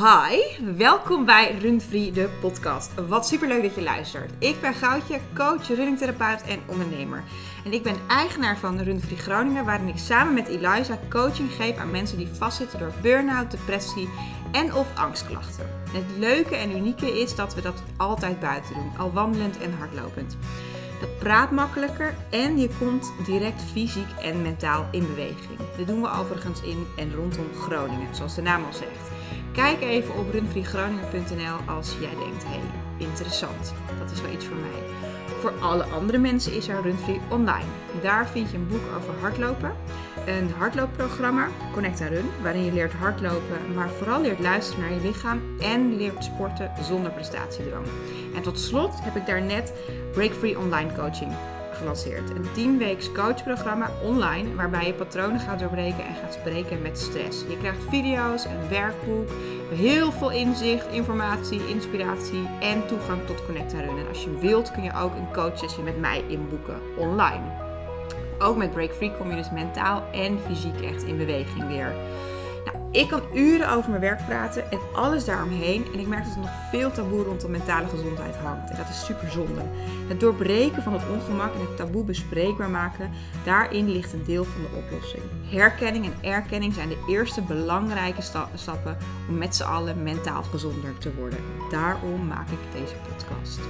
Hi, welkom bij Runfree, de podcast. Wat superleuk dat je luistert. Ik ben Goudje, coach, runningtherapeut en ondernemer. En ik ben eigenaar van Runfree Groningen, waarin ik samen met Eliza coaching geef aan mensen die vastzitten door burn-out, depressie en of angstklachten. Het leuke en unieke is dat we dat altijd buiten doen, al wandelend en hardlopend. Dat praat makkelijker en je komt direct fysiek en mentaal in beweging. Dit doen we overigens in en rondom Groningen, zoals de naam al zegt. Kijk even op runfreegroningen.nl als jij denkt, hey, interessant, dat is wel iets voor mij. Voor alle andere mensen is er Runfree online. Daar vind je een boek over hardlopen, een hardloopprogramma, Connect Run, waarin je leert hardlopen, maar vooral leert luisteren naar je lichaam en leert sporten zonder prestatiedrang. En tot slot heb ik daar net Break Free Online Coaching gelanceerd. Een 10-weeks coachprogramma online waarbij je patronen gaat doorbreken en gaat spreken met stress. Je krijgt video's, een werkboek, heel veel inzicht, informatie, inspiratie en toegang tot Connect Run. En als je wilt kun je ook een coachsessie met mij inboeken online. Ook met Break Free kom je dus mentaal en fysiek echt in beweging weer. Ik kan uren over mijn werk praten en alles daaromheen. En ik merk dat er nog veel taboe rondom mentale gezondheid hangt. En dat is super zonde. Het doorbreken van het ongemak en het taboe bespreekbaar maken, daarin ligt een deel van de oplossing. Herkenning en erkenning zijn de eerste belangrijke stappen om met z'n allen mentaal gezonder te worden. Daarom maak ik deze podcast.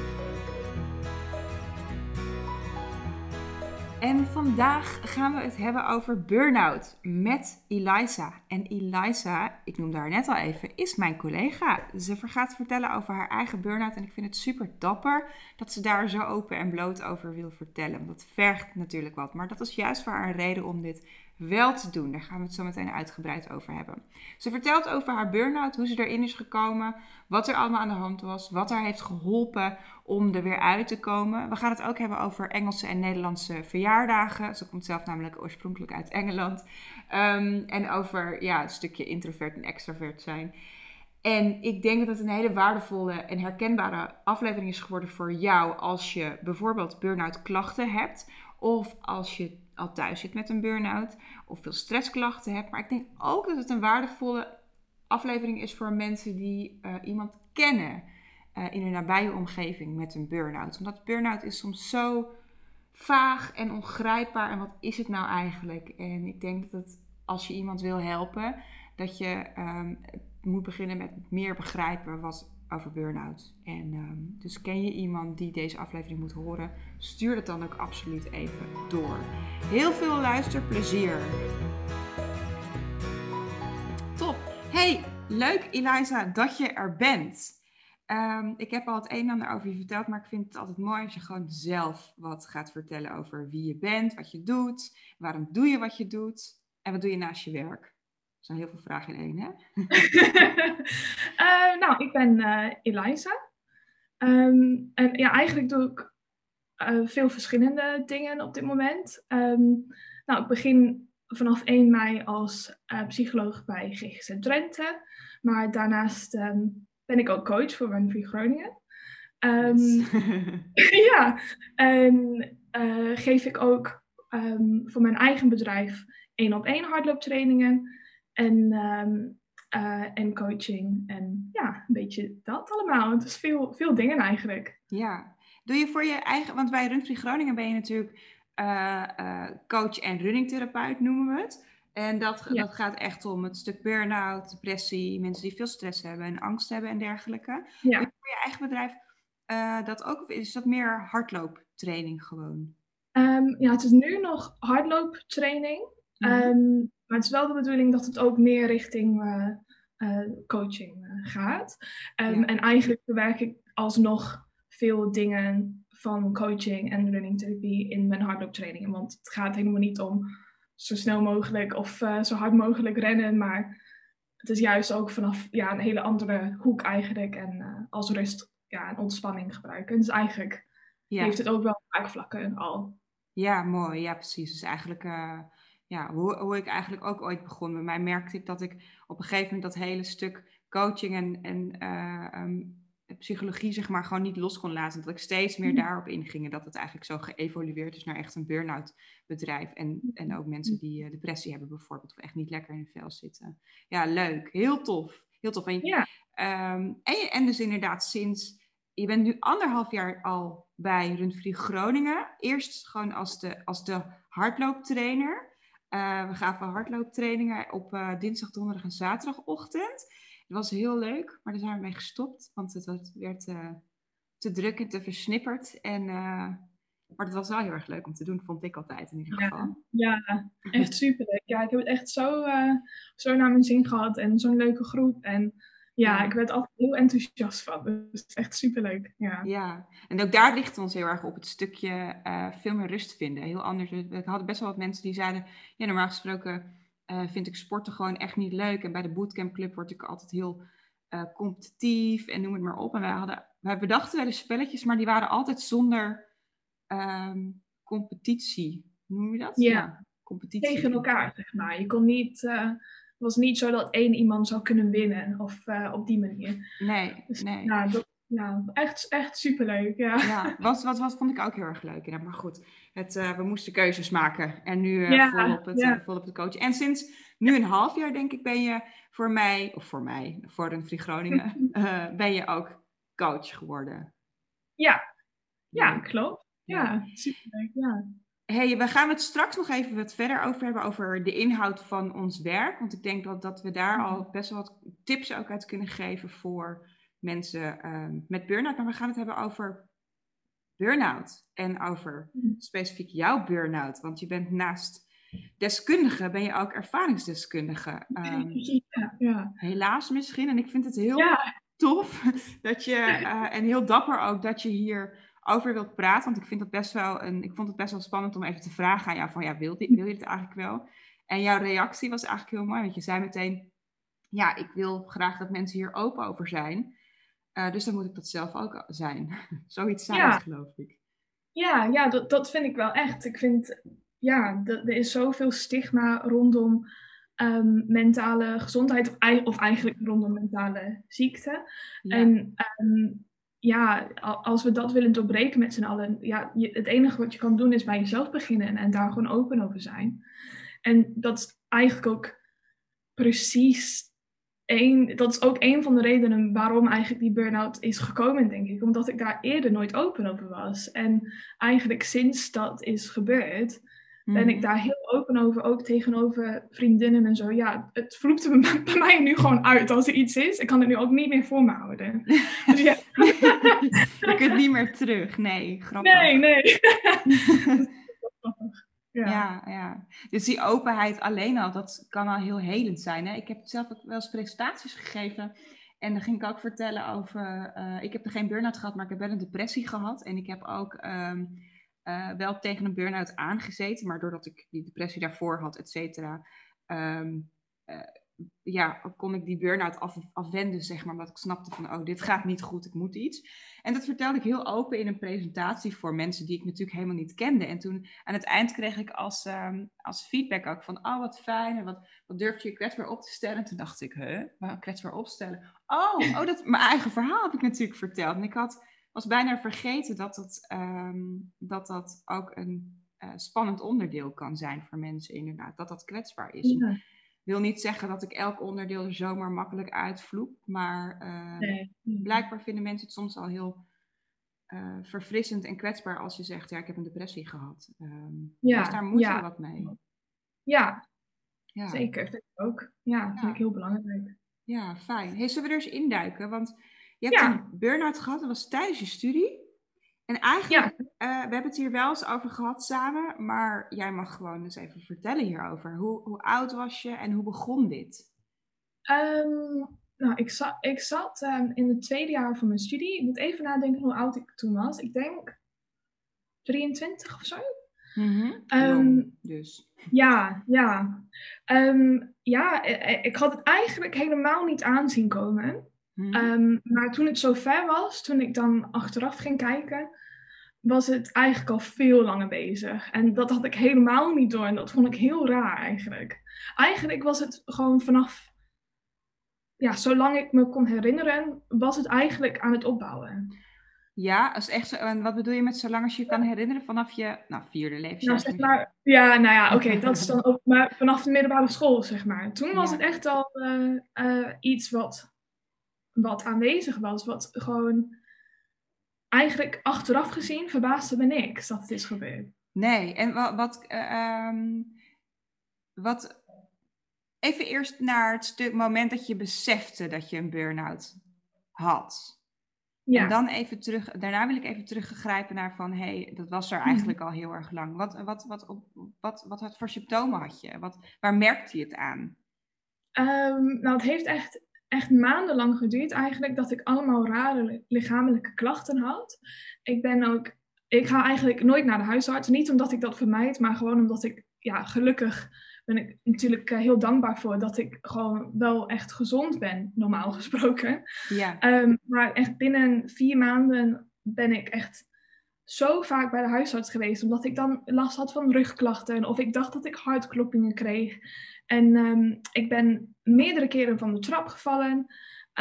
En vandaag gaan we het hebben over burn-out met Eliza. En Eliza, ik noemde haar net al even, is mijn collega. Ze gaat vertellen over haar eigen burn-out en ik vind het super dapper dat ze daar zo open en bloot over wil vertellen. Dat vergt natuurlijk wat, maar dat is juist voor haar een reden om dit wel te doen. Daar gaan we het zo meteen uitgebreid over hebben. Ze vertelt over haar burn-out, hoe ze erin is gekomen, wat er allemaal aan de hand was, wat haar heeft geholpen om er weer uit te komen. We gaan het ook hebben over Engelse en Nederlandse verjaardagen. Ze komt zelf namelijk oorspronkelijk uit Engeland. Um, en over ja, een stukje introvert en extravert zijn. En ik denk dat het een hele waardevolle en herkenbare aflevering is geworden voor jou als je bijvoorbeeld burn-out klachten hebt. Of als je al thuis zit met een burn-out of veel stressklachten hebt. Maar ik denk ook dat het een waardevolle aflevering is voor mensen die uh, iemand kennen uh, in hun nabije omgeving met een burn-out. Omdat burn-out is soms zo vaag en ongrijpbaar. En wat is het nou eigenlijk? En ik denk dat als je iemand wil helpen, dat je um, moet beginnen met meer begrijpen wat over burn-out. En um, dus ken je iemand die deze aflevering moet horen, stuur het dan ook absoluut even door. Heel veel luisterplezier. Top. Hey, leuk Eliza dat je er bent. Um, ik heb al het een en ander over je verteld, maar ik vind het altijd mooi als je gewoon zelf wat gaat vertellen over wie je bent, wat je doet, waarom doe je wat je doet en wat doe je naast je werk. Er zijn heel veel vragen in één, hè? uh, nou, ik ben uh, Eliza. Um, en ja, eigenlijk doe ik uh, veel verschillende dingen op dit moment. Um, nou, ik begin vanaf 1 mei als psycholoog bij GGZ Drenthe. Maar daarnaast um, ben ik ook coach voor Run Free Groningen. Yes. ja, en geef ik ook voor mijn eigen bedrijf één op één hardlooptrainingen. En, um, uh, en coaching. En ja, een beetje dat allemaal. Het is veel, veel dingen eigenlijk. Ja. Doe je voor je eigen... Want bij Runfree Groningen ben je natuurlijk uh, uh, coach en runningtherapeut, noemen we het. En dat, ja. dat gaat echt om het stuk burn-out, depressie, mensen die veel stress hebben en angst hebben en dergelijke. Ja. Doe je voor je eigen bedrijf dat ook? Of is dat meer hardlooptraining gewoon? Um, ja, het is nu nog hardlooptraining. Mm -hmm. um, maar het is wel de bedoeling dat het ook meer richting uh, uh, coaching uh, gaat. Um, ja. En eigenlijk bewerk ik alsnog veel dingen van coaching en runningtherapie in mijn hardlooptrainingen. Want het gaat helemaal niet om zo snel mogelijk of zo hard mogelijk rennen. Maar het is juist ook vanaf ja, een hele andere hoek eigenlijk. En als rust ja, en ontspanning gebruiken. Dus eigenlijk ja. heeft het ook wel raakvlakken al. Ja, mooi. Ja, precies. Dus eigenlijk ja, hoe, hoe ik eigenlijk ook ooit begon. Bij mij merkte ik dat ik op een gegeven moment dat hele stuk coaching en, en uh, um, psychologie zeg maar gewoon niet los kon laten. Dat ik steeds meer mhm. daarop inging. En dat het eigenlijk zo geëvolueerd is naar echt een burn-out bedrijf. En, en ook mensen die uh, depressie hebben bijvoorbeeld. Of echt niet lekker in hun vel zitten. Ja, leuk. Heel tof. heel tof. En, Ja. ehm, en, je- en dus inderdaad sinds, je bent nu anderhalf jaar al bij Rundvlieg Groningen. Eerst gewoon als de, als de hardlooptrainer. Eh, we gaven hardlooptrainingen op eh, dinsdag, donderdag en zaterdagochtend. Het was heel leuk, maar daar zijn we mee gestopt, want het, werd eh, te druk en te versnipperd. En, maar het was wel heel erg leuk om te doen, vond ik altijd in ieder geval. Ja, echt superleuk. Ja, ik heb het echt zo, zo naar mijn zin gehad en zo'n leuke groep. En ja, Ja. ik werd altijd heel enthousiast van. Dus echt superleuk. Ja. Ja, en ook daar richten we ons heel erg op het stukje eh, veel meer rust vinden. Heel anders. We we hadden best wel wat mensen die zeiden, ja, normaal gesproken eh, vind ik sporten gewoon echt niet leuk. En bij de bootcamp club word ik altijd heel eh, competitief en noem het maar op. En wij, hadden, wij bedachten wel eens spelletjes, maar die waren altijd zonder ehm, competitie. Hoe noem je dat? Ja. competitie. Tegen elkaar, zeg maar. Je kon niet, was niet zo dat één iemand zou kunnen winnen of eh, op die manier. Nee, Dus nee. ja, dat, ja echt, echt superleuk. Ja. Ja, wat, wat, wat vond ik ook heel erg leuk. inderdaad. Maar goed, het, eh, we moesten keuzes maken. En nu eh Ja, volop, het, ja. volop het coachen. En sinds nu een half jaar, denk ik, ben je voor mij, of voor mij, voor een Free Groningen, ben je ook coach geworden. Ja, ja, klopt. Ja, superleuk. Ja. Hey, we gaan het straks nog even wat verder over hebben, over de inhoud van ons werk. Want ik denk dat, dat we daar Mhm. al best wel wat tips ook uit kunnen geven voor mensen ehm, met burn-out. Maar we gaan het hebben over burn-out en over Mhm. specifiek jouw burn-out. Want je bent naast deskundige, ben je ook ervaringsdeskundige. Ehm, ja, ja. helaas misschien. En ik vind het heel Ja. tof dat je, eh, en heel dapper ook, dat je hier over wilt praten. Want ik vind dat best wel een, ik vond het best wel spannend om even te vragen aan jou van, ja, wil, wil je dit eigenlijk wel? En jouw reactie was eigenlijk heel mooi, want je zei meteen, ja, ik wil graag dat mensen hier open over zijn. Eh, dus dan moet ik dat zelf ook zijn. Zoiets Ja. het, geloof ik. Ja, ja dat, dat vind ik wel echt. Ik vind, ja, er is zoveel stigma rondom ehm, mentale gezondheid, of, ei- of eigenlijk rondom mentale ziekte. Ja. En ehm, ja, als we dat willen doorbreken met z'n allen, ja, het enige wat je kan doen is bij jezelf beginnen en, en daar gewoon open over zijn. En dat is eigenlijk ook precies één, dat is ook een van de redenen waarom eigenlijk die burn-out is gekomen, denk ik. Omdat ik daar eerder nooit open over was. En eigenlijk sinds dat is gebeurd, ben ik Mhm. daar heel open over, ook tegenover vriendinnen en zo. Ja, het vloept er bij bij mij nu gewoon uit als er iets is. Ik kan het nu ook niet meer voor me houden. Dus ja, je kunt niet meer terug. Nee, grappig. nee, nee. ja. Ja, ja. Dus die openheid alleen al, dat kan al heel helend zijn. Hè? Ik heb zelf ook wel eens presentaties gegeven. En dan ging ik ook vertellen over. eh, ik heb er geen burn-out gehad, maar ik heb wel een depressie gehad. En ik heb ook ehm, eh, wel tegen een burn-out aangezeten. Maar doordat ik die depressie daarvoor had, et cetera. ehm, eh, ja, kon ik die burn-out af, afwenden, zeg maar. Omdat ik snapte van, oh, dit gaat niet goed, ik moet iets. En dat vertelde ik heel open in een presentatie voor mensen die ik natuurlijk helemaal niet kende. En toen aan het eind kreeg ik als, ehm, als feedback ook van, oh wat fijn en wat, wat durf je kwetsbaar op te stellen. En toen dacht ik, huh, kwetsbaar opstellen? Oh, oh dat, mijn eigen verhaal heb ik natuurlijk verteld. En ik had, was bijna vergeten dat dat, ehm, dat, dat ook een eh, spannend onderdeel kan zijn voor mensen inderdaad. Dat dat kwetsbaar is. Ja, wil niet zeggen dat ik elk onderdeel er zomaar makkelijk uitvloep, maar eh, nee. blijkbaar vinden mensen het soms al heel eh, verfrissend en kwetsbaar als je zegt, ja, ik heb een depressie gehad. Ehm, Ja, dus daar moeten ja. we wat mee. Ja, Ja, zeker. Vind ik ook. Ja, vind Ja. ik heel belangrijk. ja fijn. Hey, zullen we er eens induiken? Want je hebt Ja. een burn-out gehad, dat was tijdens je studie. En eigenlijk, eh, we hebben het hier wel eens over gehad samen, maar jij mag gewoon eens even vertellen hierover. Hoe, hoe oud was je en hoe begon dit? Ehm, nou, ik zat, ik zat ehm, in het tweede jaar van mijn studie. Ik moet even nadenken hoe oud ik toen was. Ik denk 23 of zo. Ehm, Jong, dus. Ja, ja. Ehm, ja, eh, eh, ik had het eigenlijk helemaal niet aanzien komen. Mhm. Ehm, maar toen het zover was, toen ik dan achteraf ging kijken, was het eigenlijk al veel langer bezig. En dat had ik helemaal niet door en dat vond ik heel raar eigenlijk. Eigenlijk was het gewoon vanaf, ja, zolang ik me kon herinneren, was het eigenlijk aan het opbouwen. Ja, als echt zo, en wat bedoel je met zolang als je je kan herinneren vanaf je nou, vierde levensjaar? Nou, zeg maar, ja, nou ja, oké, dat is dan ook maar vanaf de middelbare school, zeg maar. Toen was Ja. het echt al eh, eh, iets wat wat aanwezig was, wat gewoon eigenlijk achteraf gezien verbaasde me niks dat het is gebeurd. Nee, en wat, wat, eh, ehm, wat even eerst naar het stuk moment dat je besefte dat je een burn-out had. Ja. En dan even terug, daarna wil ik even teruggrijpen naar van, hé, hey, dat was er mhm. eigenlijk al heel erg lang. Wat, wat, wat, wat, wat, wat, wat voor symptomen had je? Wat, waar merkte je het aan? Um, nou, het heeft echt, echt maandenlang geduurd eigenlijk dat ik allemaal rare lichamelijke klachten had. Ik ben ook, ik ga eigenlijk nooit naar de huisarts. Niet omdat ik dat vermijd, maar gewoon omdat ik, ja, gelukkig ben ik natuurlijk eh, heel dankbaar voor dat ik gewoon wel echt gezond ben, normaal gesproken. Ja. Um, maar echt binnen vier maanden ben ik echt zo vaak bij de huisarts geweest, omdat ik dan last had van rugklachten of ik dacht dat ik hartkloppingen kreeg. En um, ik ben meerdere keren van de trap gevallen.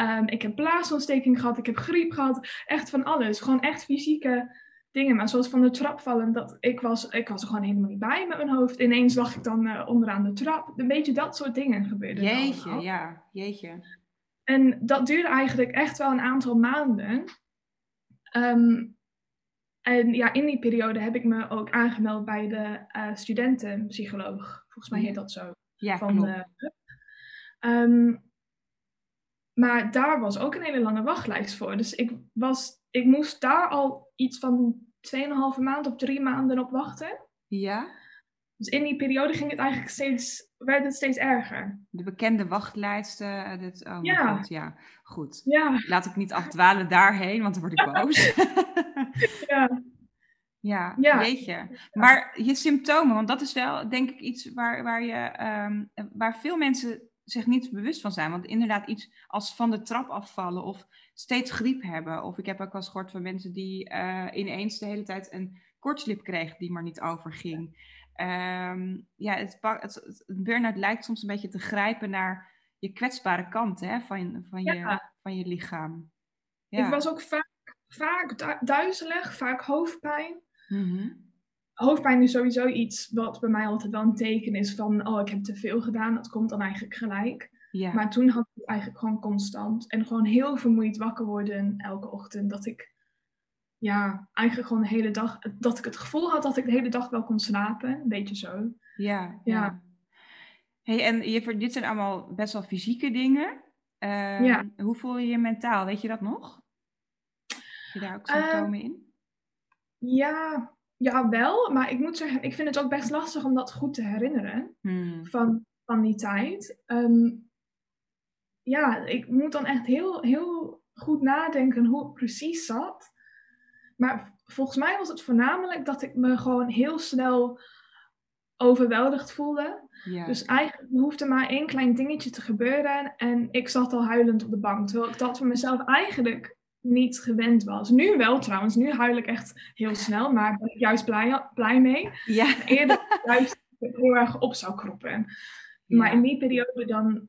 Um, ik heb blaasontsteking gehad, ik heb griep gehad, echt van alles. Gewoon echt fysieke dingen. Maar zoals van de trap vallen, dat, ik, was, ik was er gewoon helemaal niet bij met mijn hoofd. Ineens lag ik dan uh, onderaan de trap. Een beetje dat soort dingen gebeurden. Jeetje, ja, jeetje. En dat duurde eigenlijk echt wel een aantal maanden. Um, en ja, in die periode heb ik me ook aangemeld bij de uh, studentenpsycholoog. Volgens mij heet dat zo. Ja, van klopt. De, um, maar daar was ook een hele lange wachtlijst voor. Dus ik, was, ik moest daar al iets van 2,5 maand of drie maanden op wachten. Ja. Dus in die periode ging het eigenlijk steeds, werd het steeds erger. De bekende wachtlijsten. Eh, dit, oh ja. God, ja. Goed. Ja. Laat ik niet afdwalen daarheen, want dan word ik boos. ja. Ja, ja, weet je. Maar je symptomen, want dat is wel denk ik iets waar, waar, je, um, waar veel mensen zich niet bewust van zijn. Want inderdaad, iets als van de trap afvallen of steeds griep hebben. Of ik heb ook wel eens gehoord van mensen die uh, ineens de hele tijd een kortslip kregen die maar niet overging. Um, ja, het, het, het burn-out lijkt soms een beetje te grijpen naar je kwetsbare kant hè, van, van, je, van je lichaam. Ja. Ik was ook vaak, vaak duizelig, vaak hoofdpijn. Mm hoofdpijn is sowieso iets wat bij mij altijd wel een teken is van, oh, ik heb te veel gedaan. Dat komt dan eigenlijk gelijk. Ja. Maar toen had ik het eigenlijk gewoon constant. En gewoon heel vermoeid wakker worden elke ochtend. Dat ik, ja, eigenlijk gewoon de hele dag, dat ik het gevoel had dat ik de hele dag wel kon slapen. Een beetje zo. Ja, ja. Hey, en je, dit zijn allemaal best wel fysieke dingen. Uh, ja. Hoe voel je je mentaal? Weet je dat nog? Heb je daar ook symptomen uh, in? Ja, ja, wel. Maar ik moet zeggen, ik vind het ook best lastig om dat goed te herinneren hmm. van, van die tijd. Um, ja, ik moet dan echt heel, heel goed nadenken hoe het precies zat. Maar volgens mij was het voornamelijk dat ik me gewoon heel snel overweldigd voelde. Ja. Dus eigenlijk hoefde maar één klein dingetje te gebeuren en ik zat al huilend op de bank. Terwijl ik dat voor mezelf eigenlijk niet gewend was. Nu wel trouwens, nu huil ik echt heel snel, maar ben ik juist blij, blij mee. Ja. Eerder juist heel erg op zou kroppen. Maar in die periode dan...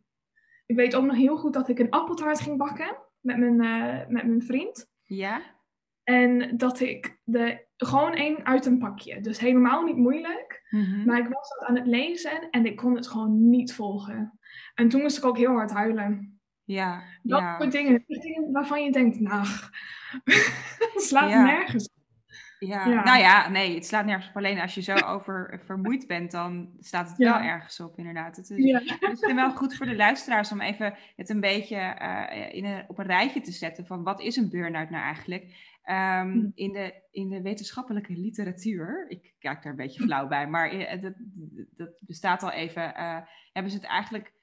Ik weet ook nog heel goed dat ik een appeltaart ging bakken met mijn, uh, met mijn vriend. Ja. En dat ik de, gewoon één uit een pakje. Dus helemaal niet moeilijk. Mm Maar ik was dat aan het lezen en ik kon het gewoon niet volgen. En toen moest ik ook heel hard huilen. Ja, dat ja. soort dingen, dingen waarvan je denkt, nou, het slaat nergens op. Ja. ja. nou ja, nee, het slaat nergens op. Alleen als je zo over vermoeid bent, dan staat het wel ergens op, inderdaad. Het is, het is wel goed voor de luisteraars om even het een beetje uh, in een, op een rijtje te zetten van wat is een burn-out nou eigenlijk? Um, in, de, in de wetenschappelijke literatuur, ik kijk daar een beetje flauw bij, maar dat, dat bestaat al even, uh, hebben ze het eigenlijk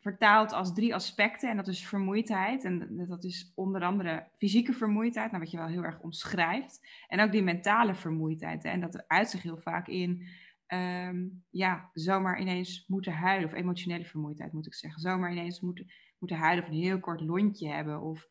vertaald als drie aspecten. En dat is vermoeidheid. En dat is onder andere fysieke vermoeidheid, nou, wat je wel heel erg omschrijft. En ook die mentale vermoeidheid. Hè? En dat uit zich heel vaak in, um, ja, zomaar ineens moeten huilen. Of emotionele vermoeidheid moet ik zeggen. Zomaar ineens moeten, moeten huilen of een heel kort lontje hebben. Of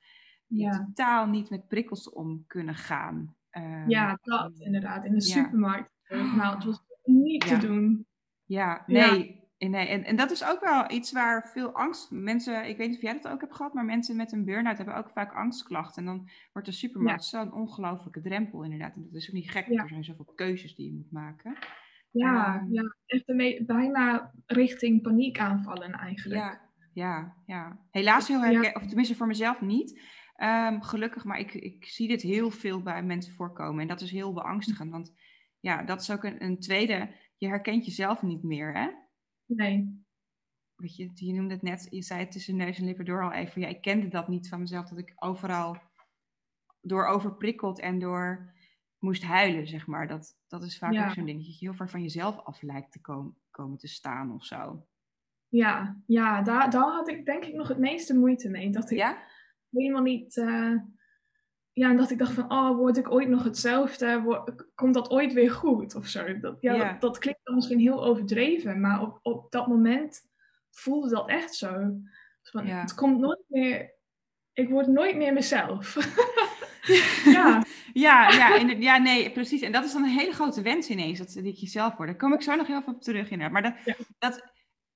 ja. totaal niet met prikkels om kunnen gaan. Um, ja, dat inderdaad. In de supermarkt. Nou, het was niet te doen. Ja, nee. Nee, en, en dat is ook wel iets waar veel angst, mensen, ik weet niet of jij dat ook hebt gehad, maar mensen met een burn-out hebben ook vaak angstklachten. En dan wordt de supermarkt zo'n ongelofelijke drempel inderdaad. En dat is ook niet gek, ja. er zijn zoveel keuzes die je moet maken. Ja, um, ja echt mee, bijna richting paniekaanvallen eigenlijk. Ja, ja, ja. Helaas heel herken, of tenminste voor mezelf niet. Ehm, gelukkig, maar ik, ik zie dit heel veel bij mensen voorkomen. En dat is heel beangstigend. Want ja, dat is ook een, een tweede. Je herkent jezelf niet meer, hè? Nee. Weet je, je noemde het net, je zei het tussen neus en lippen door al even. Ja, ik kende dat niet van mezelf, dat ik overal door overprikkeld en door moest huilen, zeg maar. Dat, dat is vaak ook zo'n ding, dat je heel ver van jezelf af lijkt te komen, komen te staan of zo. Ja, ja daar, daar had ik denk ik nog het meeste moeite mee. Dat ik ja? Helemaal niet... Uh, ja, en dat ik dacht van, oh, word ik ooit nog hetzelfde? Word, komt dat ooit weer goed of zo? Dat, ja, Dat, dat, klinkt dan misschien heel overdreven, maar op, op dat moment voelde dat echt zo. Dus van, Het komt nooit meer... Ik word nooit meer mezelf. ja. ja, ja, ja, nee, precies. En dat is dan een hele grote wens ineens, dat, dat ik jezelf word. Daar kom ik zo nog heel veel op terug in. Maar dat, dat,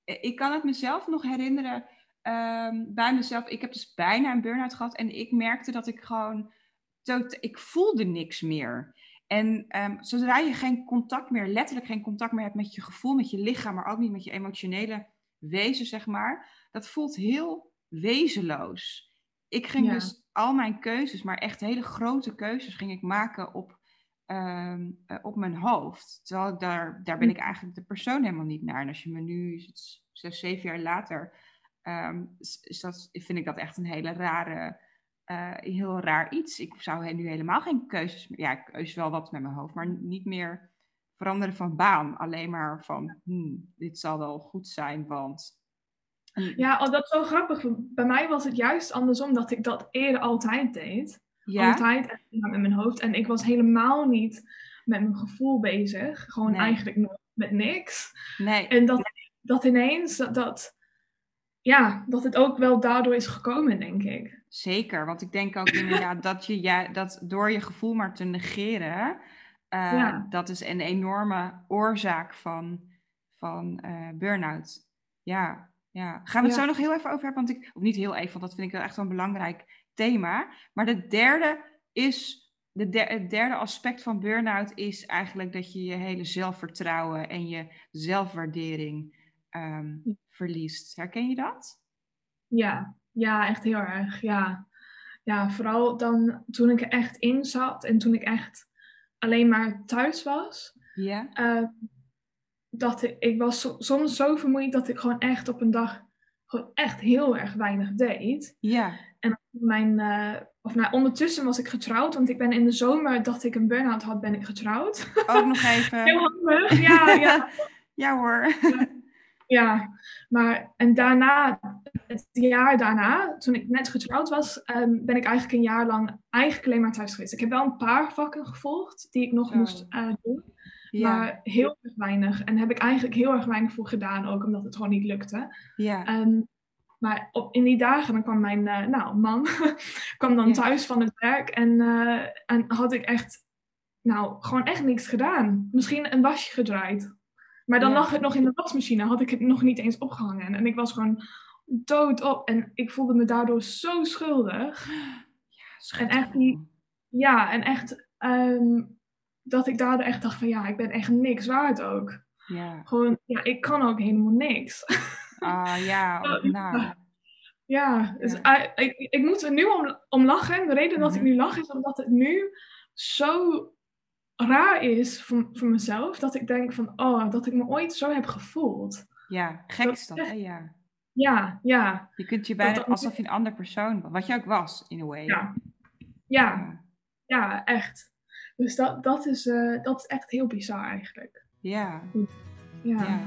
ik kan het mezelf nog herinneren um, bij mezelf. Ik heb dus bijna een burn-out gehad en ik merkte dat ik gewoon, tot, ik voelde niks meer. En um, zodra je geen contact meer, letterlijk geen contact meer hebt met je gevoel, met je lichaam, maar ook niet met je emotionele wezen, zeg maar, dat voelt heel wezenloos. Ik ging dus al mijn keuzes, maar echt hele grote keuzes, ging ik maken op, um, op mijn hoofd. Terwijl ik daar, daar ben hm. ik eigenlijk de persoon helemaal niet naar. En als je me nu, zes, zeven jaar later, um, is dat, vind ik dat echt een hele rare, uh, heel raar iets. Ik zou nu helemaal geen keuzes meer, ja, keuzes wel wat met mijn hoofd, maar niet meer veranderen van baan. Alleen maar van, hmm, dit zal wel goed zijn, want ja, oh, dat is zo grappig. Bij mij was het juist andersom dat ik dat eerder altijd deed. Ja? Altijd met mijn hoofd. En ik was helemaal niet met mijn gevoel bezig. Gewoon eigenlijk nog met niks. Nee. En dat, dat ineens, dat, dat, ja, dat het ook wel daardoor is gekomen, denk ik. Zeker, want ik denk ook inderdaad dat je ja, dat door je gevoel maar te negeren, uh, dat is een enorme oorzaak van, van uh, burn-out. Ja, ja, gaan we het zo nog heel even over hebben? Want ik, of niet heel even, want dat vind ik wel echt wel een belangrijk thema. Maar de derde is, de het derde aspect van burn-out is eigenlijk dat je je hele zelfvertrouwen en je zelfwaardering ehm, verliest. Herken je dat? Ja, ja, echt heel erg. Ja. ja, vooral dan toen ik er echt in zat en toen ik echt alleen maar thuis was. Ja. Uh, dat ik, ik was soms zo vermoeid dat ik gewoon echt op een dag gewoon echt heel erg weinig deed. Ja. En mijn, uh, of nou, ondertussen was ik getrouwd, want ik ben in de zomer dat ik een burn-out had, ben ik getrouwd. Ook nog even. heel handig, ja, ja. ja hoor. Ja, maar en daarna, het jaar daarna, toen ik net getrouwd was, um, ben ik eigenlijk een jaar lang eigenlijk alleen maar thuis geweest. Ik heb wel een paar vakken gevolgd die ik nog moest uh, doen. Maar heel erg weinig. En heb ik eigenlijk heel erg weinig voor gedaan, ook omdat het gewoon niet lukte. Ja. Um, maar op, in die dagen dan kwam mijn uh, nou, man kwam dan thuis van het werk en, uh, en had ik echt, nou, gewoon echt niks gedaan. Misschien een wasje gedraaid. Maar dan lag het nog in de wasmachine, had ik het nog niet eens opgehangen. En ik was gewoon dood op en ik voelde me daardoor zo schuldig. Ja, en echt die, ja, en echt um, dat ik daardoor echt dacht van ja, ik ben echt niks waard ook. Ja. Gewoon, ja, ik kan ook helemaal niks. Ah ja, nou. Ja, dus ik, ik, moet er nu om, om lachen. De reden dat ik mhm. nu lach is omdat het nu zo raar is voor, voor mezelf. Dat ik denk van, oh, dat ik me ooit zo heb gevoeld. Ja, gek is dat, hè? Ja. Ja, ja. Je kunt je bijna alsof je een andere persoon was. Wat je ook was, in a way. Ja, ja. ja echt. Dus dat, dat, is, uh, dat is echt heel bizar eigenlijk. Ja. Ja. ja.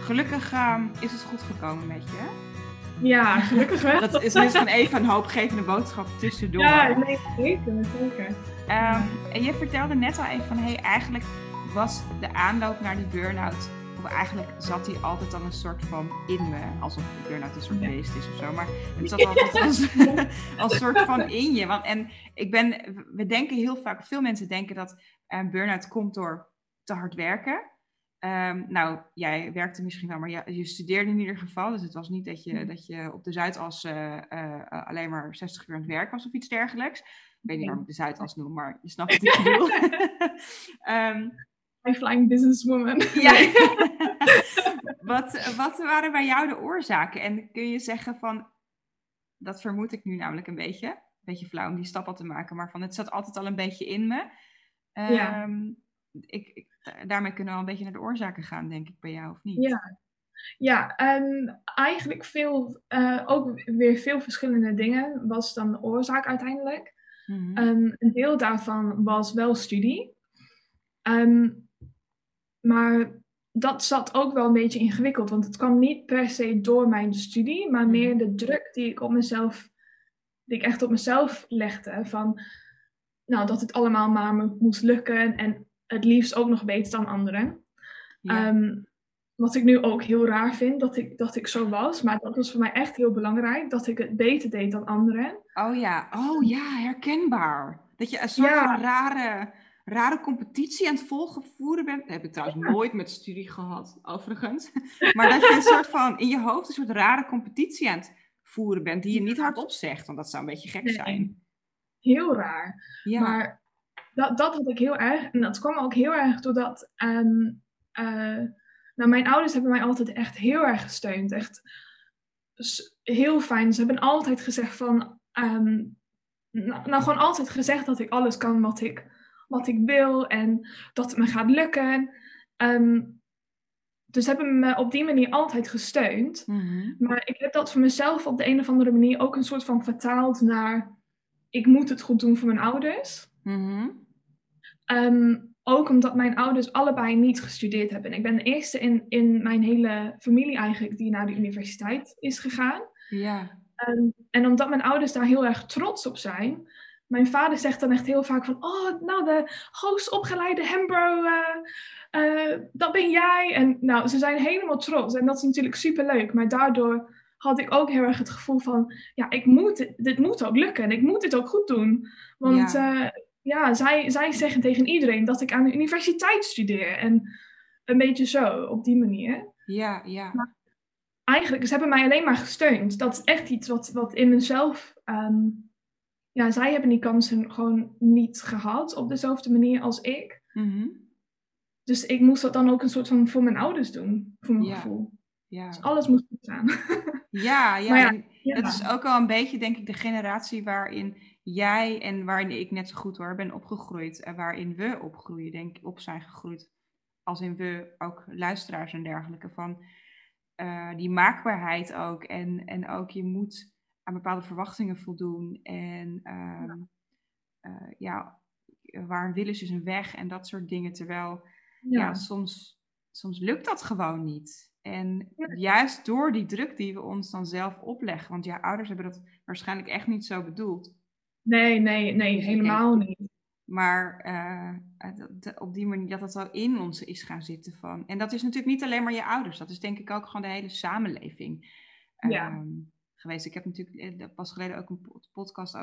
Gelukkig uh, is het goed gekomen met je. Ja, gelukkig wel. dat is misschien even een hoopgevende boodschap tussendoor. Ja, nee, zeker, zeker. Um, en je vertelde net al even van, hé, hey, eigenlijk was de aanloop naar die burn-out of eigenlijk zat hij altijd al een soort van in me. Alsof de burn-out een soort beest is of zo. Maar het zat altijd als, als soort van in je. Want, en ik ben, we denken heel vaak, veel mensen denken dat een burn-out komt door te hard werken. Um, nou, jij werkte misschien wel, maar je, je, studeerde in ieder geval. Dus het was niet dat je, dat je op de Zuidas uh, uh, alleen maar 60 uur aan het werk was of iets dergelijks. Ik weet niet waarom ik de Zuidas noem, maar je snapt um, High flying businesswoman. Ja. wat, wat waren bij jou de oorzaken? En kun je zeggen van, dat vermoed ik nu namelijk een beetje, een beetje flauw om die stap al te maken, maar van het zat altijd al een beetje in me. Ja. Ehm, ik, ik, daarmee kunnen we al een beetje naar de oorzaken gaan, denk ik, bij jou, of niet? Ja, ja en eigenlijk veel, eh, ook weer veel verschillende dingen was dan de oorzaak uiteindelijk. Mhm. Ehm, een deel daarvan was wel studie. Ehm, maar dat zat ook wel een beetje ingewikkeld, want het kwam niet per se door mijn studie, maar Mhm. meer de druk die ik op mezelf, die ik echt op mezelf legde. Van, nou, dat het allemaal maar moest lukken en het liefst ook nog beter dan anderen. Ja. Ehm, wat ik nu ook heel raar vind, dat ik, dat ik zo was. Maar dat was voor mij echt heel belangrijk, dat ik het beter deed dan anderen. Oh ja, oh ja, herkenbaar. Dat je een soort Ja. van rare, rare competitie aan het volgen voeren bent. Dat heb ik trouwens nooit met studie gehad, overigens. Maar dat je een soort van in je hoofd een soort rare competitie aan het voeren bent, die je niet hardop zegt, want dat zou een beetje gek Nee. zijn. Heel raar. Ja. Maar dat, dat had ik heel erg. En dat kwam ook heel erg doordat. ehm, eh, nou, mijn ouders hebben mij altijd echt heel erg gesteund. Echt heel fijn. Ze hebben altijd gezegd van. ehm, nou, nou, gewoon altijd gezegd dat ik alles kan wat ik, wat ik wil en dat het me gaat lukken. Ehm, dus ze hebben me op die manier altijd gesteund. Mhm. Maar ik heb dat voor mezelf op de een of andere manier ook een soort van vertaald naar. Ik moet het goed doen voor mijn ouders. Mhm. Ehm, ook omdat mijn ouders allebei niet gestudeerd hebben. Ik ben de eerste in, in mijn hele familie eigenlijk die naar de universiteit is gegaan. Ja. Ehm, en omdat mijn ouders daar heel erg trots op zijn. Mijn vader zegt dan echt heel vaak van... Oh, nou, de hoogst opgeleide Hembro, eh, eh, dat ben jij. En nou, ze zijn helemaal trots. En dat is natuurlijk superleuk. Maar daardoor had ik ook heel erg het gevoel van... Ja, ik moet, dit moet ook lukken. En ik moet dit ook goed doen. Want Ja. ja, ja zij, zij zeggen tegen iedereen dat ik aan de universiteit studeer. En een beetje zo, op die manier Ja, ja. eigenlijk, ze hebben mij alleen maar gesteund. Dat is echt iets wat, wat in mezelf. ehm, ja, zij hebben die kansen gewoon niet gehad op dezelfde manier als ik. Mhm. Dus ik moest dat dan ook een soort van voor mijn ouders doen, voor mijn Ja. gevoel. Ja. Dus alles moest goed gaan. Ja, ja. Maar ja, dat is ook wel een beetje, denk ik, de generatie waarin jij en waarin ik net zo goed hoor ben opgegroeid. En waarin we opgroeien, denk ik, op zijn gegroeid. Als in we ook luisteraars en dergelijke. Van eh, die maakbaarheid ook. En, en ook je moet aan bepaalde verwachtingen voldoen. En ehm, eh, ja, waar een wil is, is een weg. En dat soort dingen. Terwijl ja, Ja. soms, soms lukt dat gewoon niet. En Ja. juist door die druk die we ons dan zelf opleggen, want ja, ouders hebben dat waarschijnlijk echt niet zo bedoeld, Nee, nee, nee, helemaal niet. maar eh, dat- dat- op die manier dat het zo in ons is gaan zitten van. En dat is natuurlijk niet alleen maar je ouders, dat is denk ik ook gewoon de hele samenleving Ja. ehm, geweest. Ik heb natuurlijk eh, pas geleden ook een pod- podcast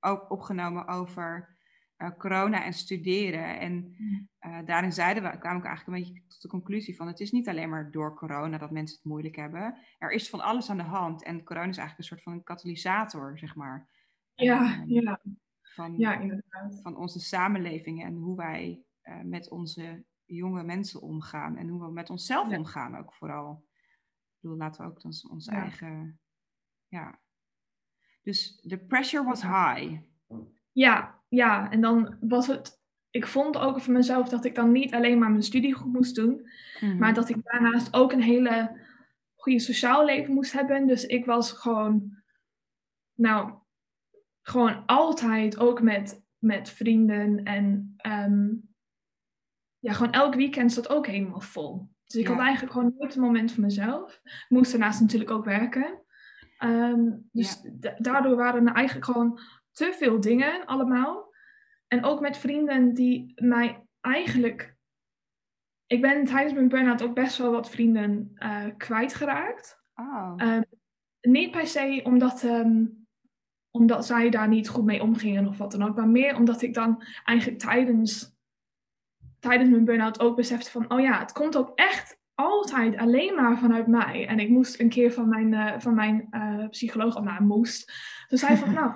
ook opgenomen over eh, corona en studeren. En Mm. daarin zeiden we, kwamen we eigenlijk een beetje tot de conclusie van het is niet alleen maar door corona dat mensen het moeilijk hebben. Er is van alles aan de hand en corona is eigenlijk een soort van een katalysator, zeg maar. Ja, ja, Van, ja, inderdaad. van onze samenleving en hoe wij eh, met onze jonge mensen omgaan en hoe we met onszelf Ja. omgaan ook vooral. Ik bedoel, laten we ook Ja. eigen, ja. Dus the pressure was high. Ja, ja, en dan was het. Ik vond ook voor mezelf dat ik dan niet alleen maar mijn studie goed moest doen, Mhm. maar dat ik daarnaast ook een hele goede sociaal leven moest hebben. Dus ik was gewoon, nou, gewoon altijd ook met, met vrienden en ehm, ja, gewoon elk weekend zat ook helemaal vol. Dus ik Ja. had eigenlijk gewoon nooit een moment voor mezelf. Ik moest daarnaast natuurlijk ook werken. Ehm, dus da- daardoor waren er eigenlijk gewoon te veel dingen allemaal. En ook met vrienden die mij eigenlijk... Ik ben tijdens mijn burn-out ook best wel wat vrienden eh, kwijtgeraakt. Oh. Ehm, niet per se omdat, omdat zij daar niet goed mee omgingen of wat dan ook. Maar meer omdat ik dan eigenlijk tijdens, tijdens mijn burn-out ook besefte van... Oh ja, het komt ook echt altijd alleen maar vanuit mij. En ik moest een keer van mijn, eh, van mijn eh, psycholoog... of nou, moest. Ze zei van, nou...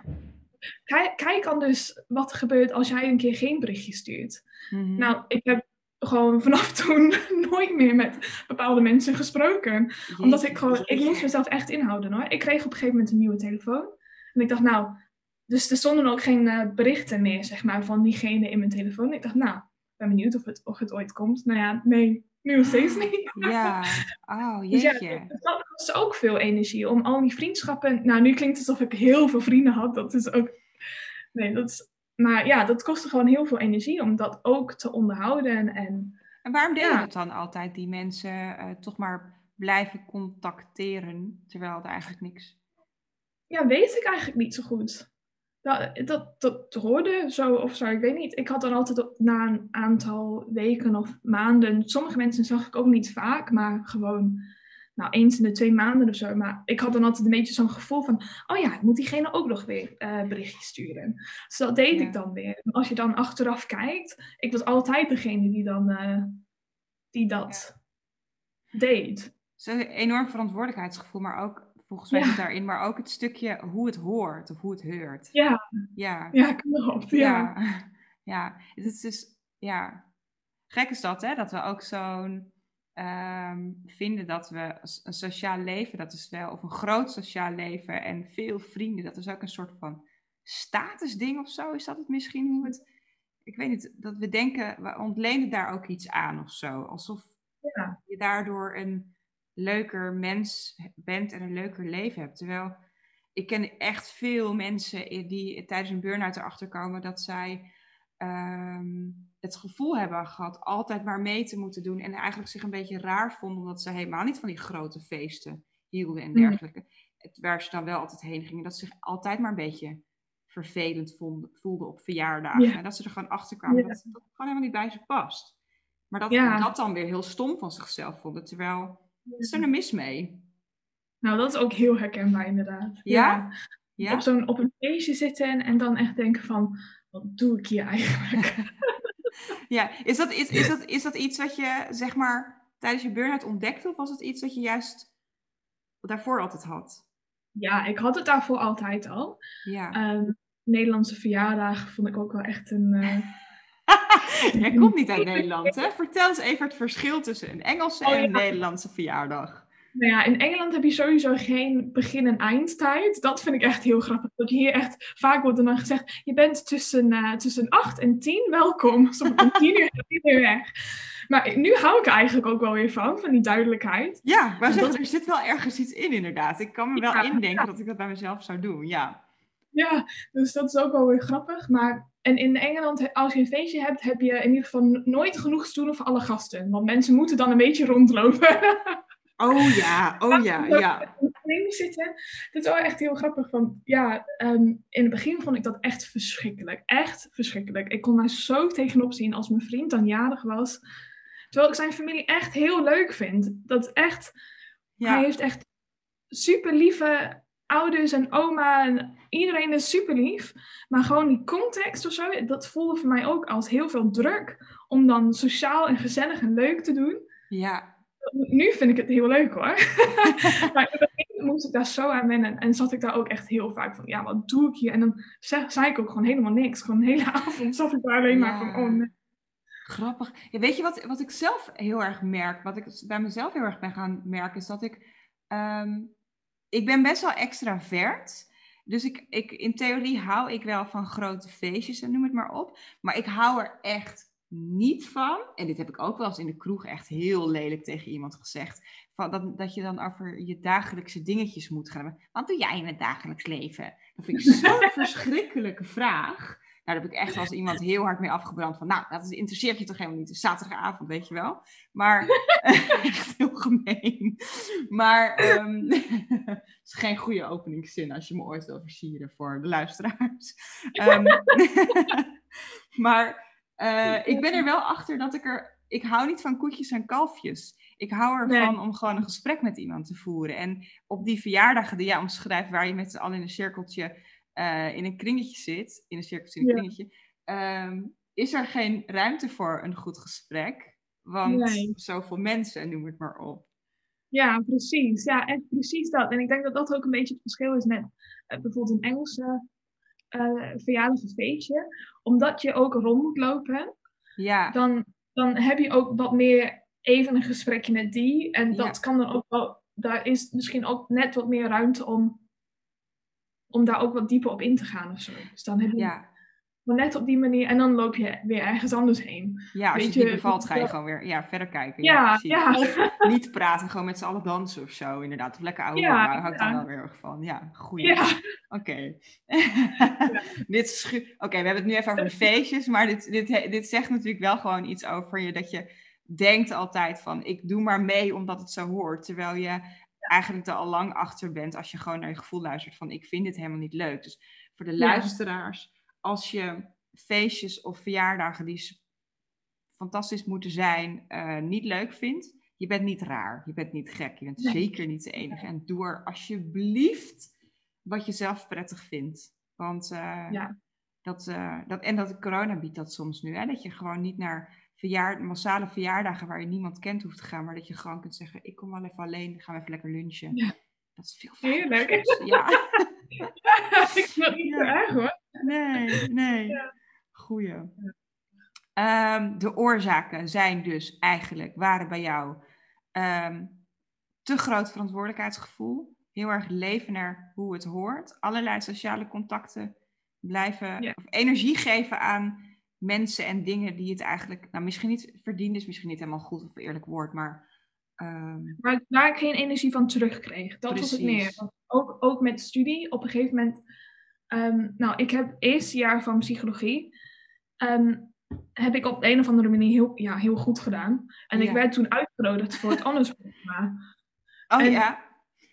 Kijk, kijk dan dus wat er gebeurt als jij een keer geen berichtje stuurt. Mhm. Nou, ik heb gewoon vanaf toen nooit meer met bepaalde mensen gesproken. Omdat ik gewoon, ik moest mezelf echt inhouden hoor. Ik kreeg op een gegeven moment een nieuwe telefoon. En ik dacht, nou, dus er stonden ook geen eh, berichten meer, zeg maar, van diegene in mijn telefoon. Ik dacht, nou, ik ben benieuwd of het, of het ooit komt. Nou ja, nee, nu nog steeds niet. Ja, oh Dus ja, jeetje. dat kost ook veel energie om al die vriendschappen. Nou, nu klinkt het alsof ik heel veel vrienden had. Dat is ook. Nee, dat is. Maar ja, dat kostte gewoon heel veel energie om dat ook te onderhouden. En En waarom deed je Ja. dat dan altijd, die mensen eh, toch maar blijven contacteren, terwijl het eigenlijk niks... ja, weet ik eigenlijk niet zo goed. Dat, dat, dat hoorde zo of zo, ik weet niet. Ik had dan altijd op- na een aantal weken of maanden. Sommige mensen zag ik ook niet vaak, maar gewoon nou, eens in de twee maanden of zo. Maar ik had dan altijd een beetje zo'n gevoel van: oh ja, ik moet diegene ook nog weer eh berichtjes sturen. Dus dat deed Ja. ik dan weer. En als je dan achteraf kijkt, ik was altijd degene die dan eh, die dat deed. Het is een enorm verantwoordelijkheidsgevoel, maar ook, volgens mij Ja. zit daarin, maar ook het stukje hoe het hoort of hoe het heurt. Ja, Ja, ja, klopt. Ja. ja. Ja, het is dus, ja, gek is dat, hè? Dat we ook zo'n ehm, vinden dat we een sociaal leven, dat is wel, of een groot sociaal leven en veel vrienden, dat is ook een soort van statusding of zo. Is dat het misschien hoe het, ik weet niet, dat we denken, we ontlenen daar ook iets aan of zo. Alsof Ja. je daardoor een leuker mens bent en een leuker leven hebt. Terwijl ik ken echt veel mensen die tijdens een burn-out erachter komen dat zij ehm, het gevoel hebben gehad altijd maar mee te moeten doen en eigenlijk zich een beetje raar vonden omdat ze helemaal niet van die grote feesten hielden en Mhm. dergelijke. Het, waar ze dan wel altijd heen gingen, dat ze zich altijd maar een beetje vervelend vonden, voelden op verjaardagen. Ja. En dat ze er gewoon achter kwamen Ja. dat dat gewoon helemaal niet bij ze past. Maar dat Ja. dat dan weer heel stom van zichzelf vonden. Terwijl, wat is er nou mis mee? Nou, dat is ook heel herkenbaar inderdaad. Ja? Ja? Op, zo'n, op een feestje zitten en dan echt denken van, wat doe ik hier eigenlijk? Ja, is dat, is, is, dat, is dat iets wat je, zeg maar, tijdens je burn-out ontdekte? Of was het iets wat je juist daarvoor altijd had? ja, ik had het daarvoor altijd al. Ja. Ehm, Nederlandse verjaardagen vond ik ook wel echt een... eh, Jij komt niet uit Nederland, hè? Vertel eens even het verschil tussen een Engelse Oh, en een ja. Nederlandse verjaardag. nou ja, in Engeland heb je sowieso geen begin- en eindtijd. Dat vind ik echt heel grappig. Dat hier echt, vaak wordt er dan gezegd, je bent tussen, eh tussen 8 en 10 welkom. Soms om 10 uur weer weg. Maar nu hou ik er eigenlijk ook wel weer van, van die duidelijkheid. Ja, maar Dat- er zit wel ergens iets in, inderdaad. Ik kan me wel Ja, indenken dat ik dat bij mezelf zou doen, ja. Ja, dus dat is ook wel weer grappig. Maar en in Engeland, als je een feestje hebt, heb je in ieder geval nooit genoeg stoelen voor alle gasten. Want mensen moeten dan een beetje rondlopen. Oh ja, oh ja, ja. Zitten. Het is wel echt heel grappig. Van, ja, ehm, in het begin vond ik dat echt verschrikkelijk. Echt verschrikkelijk. Ik kon daar zo tegenop zien als mijn vriend dan jarig was. Terwijl ik zijn familie echt heel leuk vind. Dat echt, hij Ja, heeft echt super lieve ouders en oma en iedereen is super lief. Maar gewoon die context of zo, dat voelde voor mij ook als heel veel druk om dan sociaal en gezellig en leuk te doen. ja. Nu vind ik het heel leuk hoor. maar in het begin moest ik daar zo aan wennen en zat ik daar ook echt heel vaak van, ja, wat doe ik hier? En dan zeg, zei ik ook gewoon helemaal niks. Gewoon de hele avond zat ik daar alleen maar van, oh nee. Grappig. Ja, weet je wat, wat ik zelf heel erg merk, wat ik bij mezelf heel erg ben gaan merken, is dat ik, ehm, ik ben best wel extravert. Dus ik, ik, in theorie hou ik wel van grote feestjes en noem het maar op. Maar ik hou er echt niet van, en dit heb ik ook wel eens in de kroeg echt heel lelijk tegen iemand gezegd, van dat, dat je dan over je dagelijkse dingetjes moet gaan. Wat doe jij in het dagelijks leven? Dat vind ik zo'n verschrikkelijke vraag. Daar heb ik echt als iemand heel hard mee afgebrand. Van, nou, dat interesseert je toch helemaal niet. Het is zaterdagavond, weet je wel. Maar, echt heel gemeen. Maar, ehm, het is geen goede openingszin als je me ooit wil versieren voor de luisteraars. Ehm, maar, eh, ik ben er wel achter dat ik er... Ik hou niet van koetjes en kalfjes. Ik hou ervan Nee. om gewoon een gesprek met iemand te voeren. En op die verjaardagen die jij omschrijft, waar je met z'n allen in een cirkeltje eh, in een kringetje zit, in een cirkeltje, in een Ja. kringetje, ehm, is er geen ruimte voor een goed gesprek. Want Nee. zoveel mensen, noem het maar op. Ja, precies. Ja, echt precies dat. En ik denk dat dat ook een beetje het verschil is met eh, bijvoorbeeld een Engelse eh verjaardag of feestje. Omdat je ook rond moet lopen, Ja, dan dan heb je ook wat meer even een gesprekje met die. En dat kan dan ook wel, daar is misschien ook net wat meer ruimte om, om daar ook wat dieper op in te gaan of zo. Dus dan heb je ja. maar net op die manier en dan loop je weer ergens anders heen. Ja, als Weet je het niet bevalt, ga je gewoon weer ja, verder kijken. Ja, ja, Of niet praten, gewoon met z'n allen dansen of zo, inderdaad. Of lekker oude ja, daar hou ik dan wel weer erg van. Ja, goeie. Ja. Oké. dit Oké, we hebben het nu even over de feestjes, maar dit, dit, dit zegt natuurlijk wel gewoon iets over je, dat je denkt altijd van ik doe maar mee omdat het zo hoort. Terwijl je eigenlijk er al lang achter bent als je gewoon naar je gevoel luistert van ik vind dit helemaal niet leuk. Dus voor de luisteraars, als je feestjes of verjaardagen die fantastisch moeten zijn, uh, niet leuk vindt, je bent niet raar, je bent niet gek, je bent zeker niet de enige. En doe er alsjeblieft wat je zelf prettig vindt. Want uh, ja. dat, uh, dat, en dat corona biedt dat soms nu, hè? dat je gewoon niet naar verjaard, massale verjaardagen waar je niemand kent hoeft te gaan, maar dat je gewoon kunt zeggen, ik kom wel even alleen, gaan we even lekker lunchen. Ja. Dat is veel fijner. Heerlijk. Ja. ik vind het niet zo erg hoor. Nee, nee. Ja. Goeie. Um, de oorzaken zijn dus eigenlijk, waren bij jou um, te groot verantwoordelijkheidsgevoel, heel erg leven naar hoe het hoort, allerlei sociale contacten blijven, of energie geven aan mensen en dingen die het eigenlijk, nou misschien niet verdiend is, misschien niet helemaal goed of eerlijk woord, maar. Um... Maar waar ik geen energie van terugkreeg, dat was het meer. Ook, ook met studie, op een gegeven moment. Um, nou, ik heb eerste jaar van psychologie. Um, heb ik op de een of andere manier heel, ja, heel goed gedaan. En ik werd toen uitgenodigd voor het anders programma. Oh ja.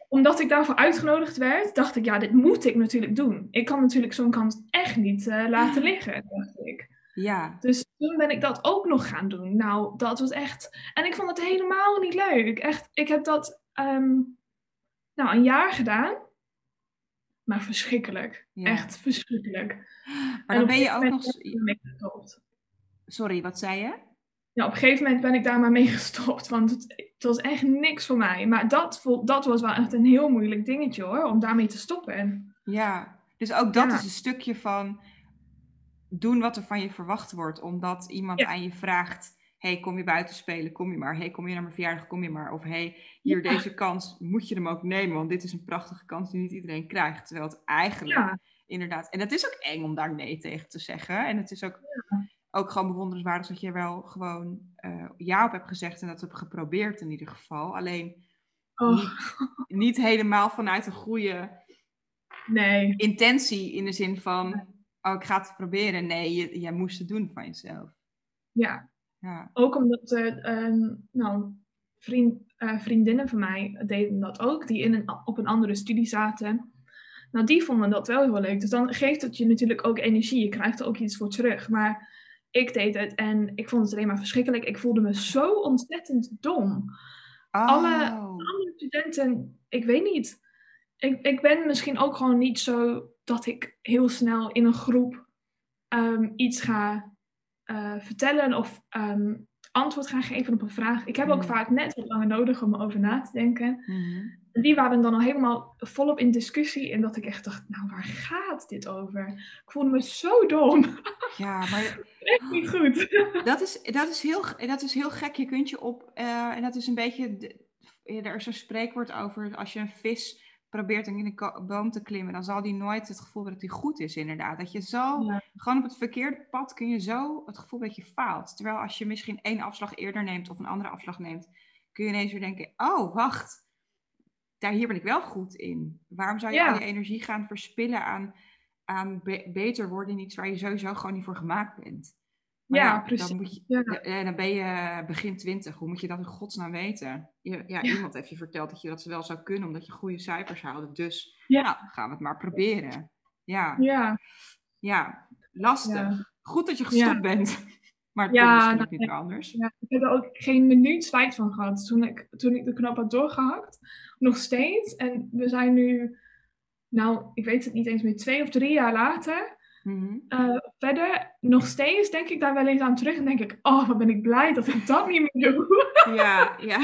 Omdat ik daarvoor uitgenodigd werd, dacht ik, ja, dit moet ik natuurlijk doen. Ik kan natuurlijk zo'n kans echt niet uh, laten liggen, dacht ik. Ja. Dus toen ben ik dat ook nog gaan doen. Nou, dat was echt. En ik vond het helemaal niet leuk. Echt, ik heb dat um, nou, een jaar gedaan. Maar verschrikkelijk. Echt verschrikkelijk. Maar dan ben je ook nog. Sorry, wat zei je? Ja, op een gegeven moment ben ik daar maar mee gestopt. Want het, het was echt niks voor mij. Maar dat, dat was wel echt een heel moeilijk dingetje hoor. Om daarmee te stoppen. Ja, dus ook dat is een stukje van doen wat er van je verwacht wordt. Omdat iemand aan je vraagt: hey, kom je buiten spelen? Kom je maar. hey, kom je naar mijn verjaardag? Kom je maar. Of hey, hier deze kans, moet je hem ook nemen? Want dit is een prachtige kans die niet iedereen krijgt. Terwijl het eigenlijk inderdaad. En het is ook eng om daar nee tegen te zeggen. En het is ook, ook gewoon bewonderenswaardig dat je wel gewoon uh, ja op hebt gezegd en dat hebt geprobeerd in ieder geval. Alleen oh. niet, niet, helemaal vanuit een goede nee. intentie in de zin van oh, ik ga het proberen. Nee, je, jij moest het doen van jezelf. Ja. ja. Ook omdat uh, nou, vriend, uh, vriendinnen van mij deden dat ook, die in een, op een andere studie zaten. Nou, die vonden dat wel heel leuk. Dus dan geeft het je natuurlijk ook energie. Je krijgt er ook iets voor terug. Maar ik deed het en ik vond het alleen maar verschrikkelijk. Ik voelde me zo ontzettend dom. Alle oh. andere studenten, ik weet niet. Ik, ik ben misschien ook gewoon niet zo dat ik heel snel in een groep um, iets ga uh, vertellen of um, antwoord ga geven op een vraag. Ik heb ook mhm. vaak net wat langer nodig om erover na te denken. Mm Die waren dan al helemaal volop in discussie en dat ik echt dacht, nou waar gaat dit over? Ik voelde me zo dom. Ja, maar... echt niet goed. Dat is, dat is, heel, dat is heel gek. Je kunt je op, uh, en dat is een beetje, de, er is zo'n spreekwoord over, als je een vis probeert in een boom te klimmen, dan zal die nooit het gevoel hebben dat hij goed is, inderdaad. Dat je zo, gewoon op het verkeerde pad kun je zo het gevoel dat je faalt. Terwijl als je misschien één afslag eerder neemt of een andere afslag neemt, kun je ineens weer denken, oh, wacht, daar, hier ben ik wel goed in. Waarom zou je al je energie gaan verspillen aan, aan beter worden in iets waar je sowieso gewoon niet voor gemaakt bent? Ja, precies. Dan, moet je, ja. dan ben je begin twintig. Hoe moet je dat in godsnaam weten? Ja, ja, iemand heeft je verteld dat je dat wel zou kunnen, omdat je goede cijfers haalde. Dus ja. nou, gaan we het maar proberen. Ja, ja. ja lastig. Goed dat je gestopt bent. Maar het ja, is niet anders. Ja, ik heb er ook geen minuut spijt van gehad toen ik, toen ik de knop had doorgehakt. Nog steeds. En we zijn nu, nou, ik weet het niet eens meer, twee of drie jaar later. Mhm. Eh, verder, nog steeds denk ik daar wel eens aan terug en denk ik, oh, wat ben ik blij dat ik dat niet meer doe. Ja, ja.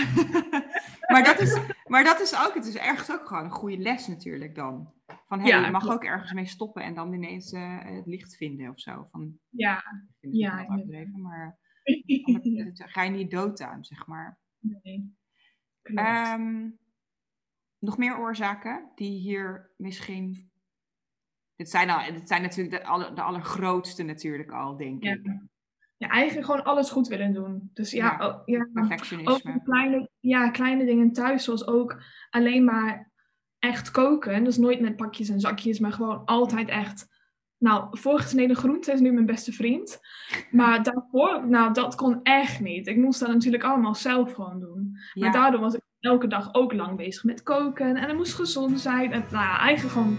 maar, dat is, maar dat is ook, het is ergens ook gewoon een goede les natuurlijk dan. Van, hé, hey, je mag ook ergens mee stoppen en dan ineens uh, het licht vinden of zo. Van, ja, ja. Even, maar ga je niet dood aan, zeg maar. Nee. Ehm, nog meer oorzaken die hier misschien. Dit zijn, al, dit zijn natuurlijk de, aller, de allergrootste, natuurlijk al, denk ik. Ja. ja. eigenlijk gewoon alles goed willen doen. Dus ja, Ja, ook, ja Perfectionisme. ook kleine, ja, kleine dingen thuis, zoals ook alleen maar echt koken. Dus nooit met pakjes en zakjes, maar gewoon altijd echt. Nou, voorgesneden groente is nu mijn beste vriend. Maar daarvoor, nou, dat kon echt niet. Ik moest dat natuurlijk allemaal zelf gewoon doen. Ja. Maar daardoor was ik elke dag ook lang bezig met koken. En het moest gezond zijn. En nou eigenlijk gewoon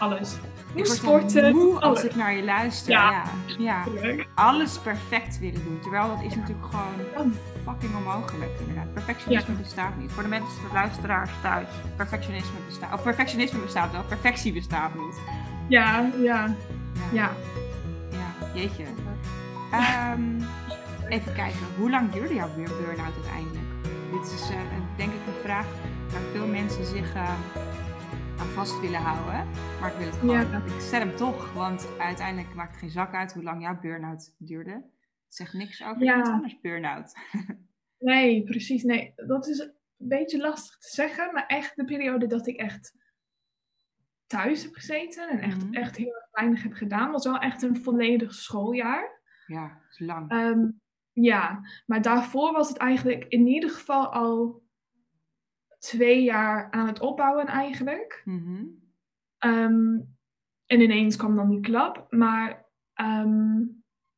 alles. dan sporten. moe als ik naar je luister. Ja. Ja. Ja. Alles perfect willen doen. Terwijl dat is natuurlijk gewoon fucking onmogelijk, inderdaad. Perfectionisme bestaat niet. Voor de mensen, de luisteraars thuis. Perfectionisme bestaat. Of perfectionisme bestaat wel. Perfectie bestaat niet. Ja, ja, ja. Ja, jeetje. Ehm, even kijken, hoe lang duurde jouw burn- burn-out uiteindelijk? Dit is eh, denk ik een vraag waar veel mensen zich eh, aan vast willen houden. Maar ik wil het gewoon, Ja. ik stel hem toch, want uiteindelijk maakt het geen zak uit hoe lang jouw burn-out duurde. Het zegt niks over Ja. iets anders burn-out. Nee, precies. Nee, dat is een beetje lastig te zeggen. Maar echt de periode dat ik echt thuis heb gezeten en echt, Mhm. echt heel erg weinig heb gedaan, was wel echt een volledig schooljaar. Ja, lang. Ehm, ja, maar daarvoor was het eigenlijk in ieder geval al twee jaar aan het opbouwen eigenlijk. Mhm. Ehm, en ineens kwam dan die klap. Maar ehm,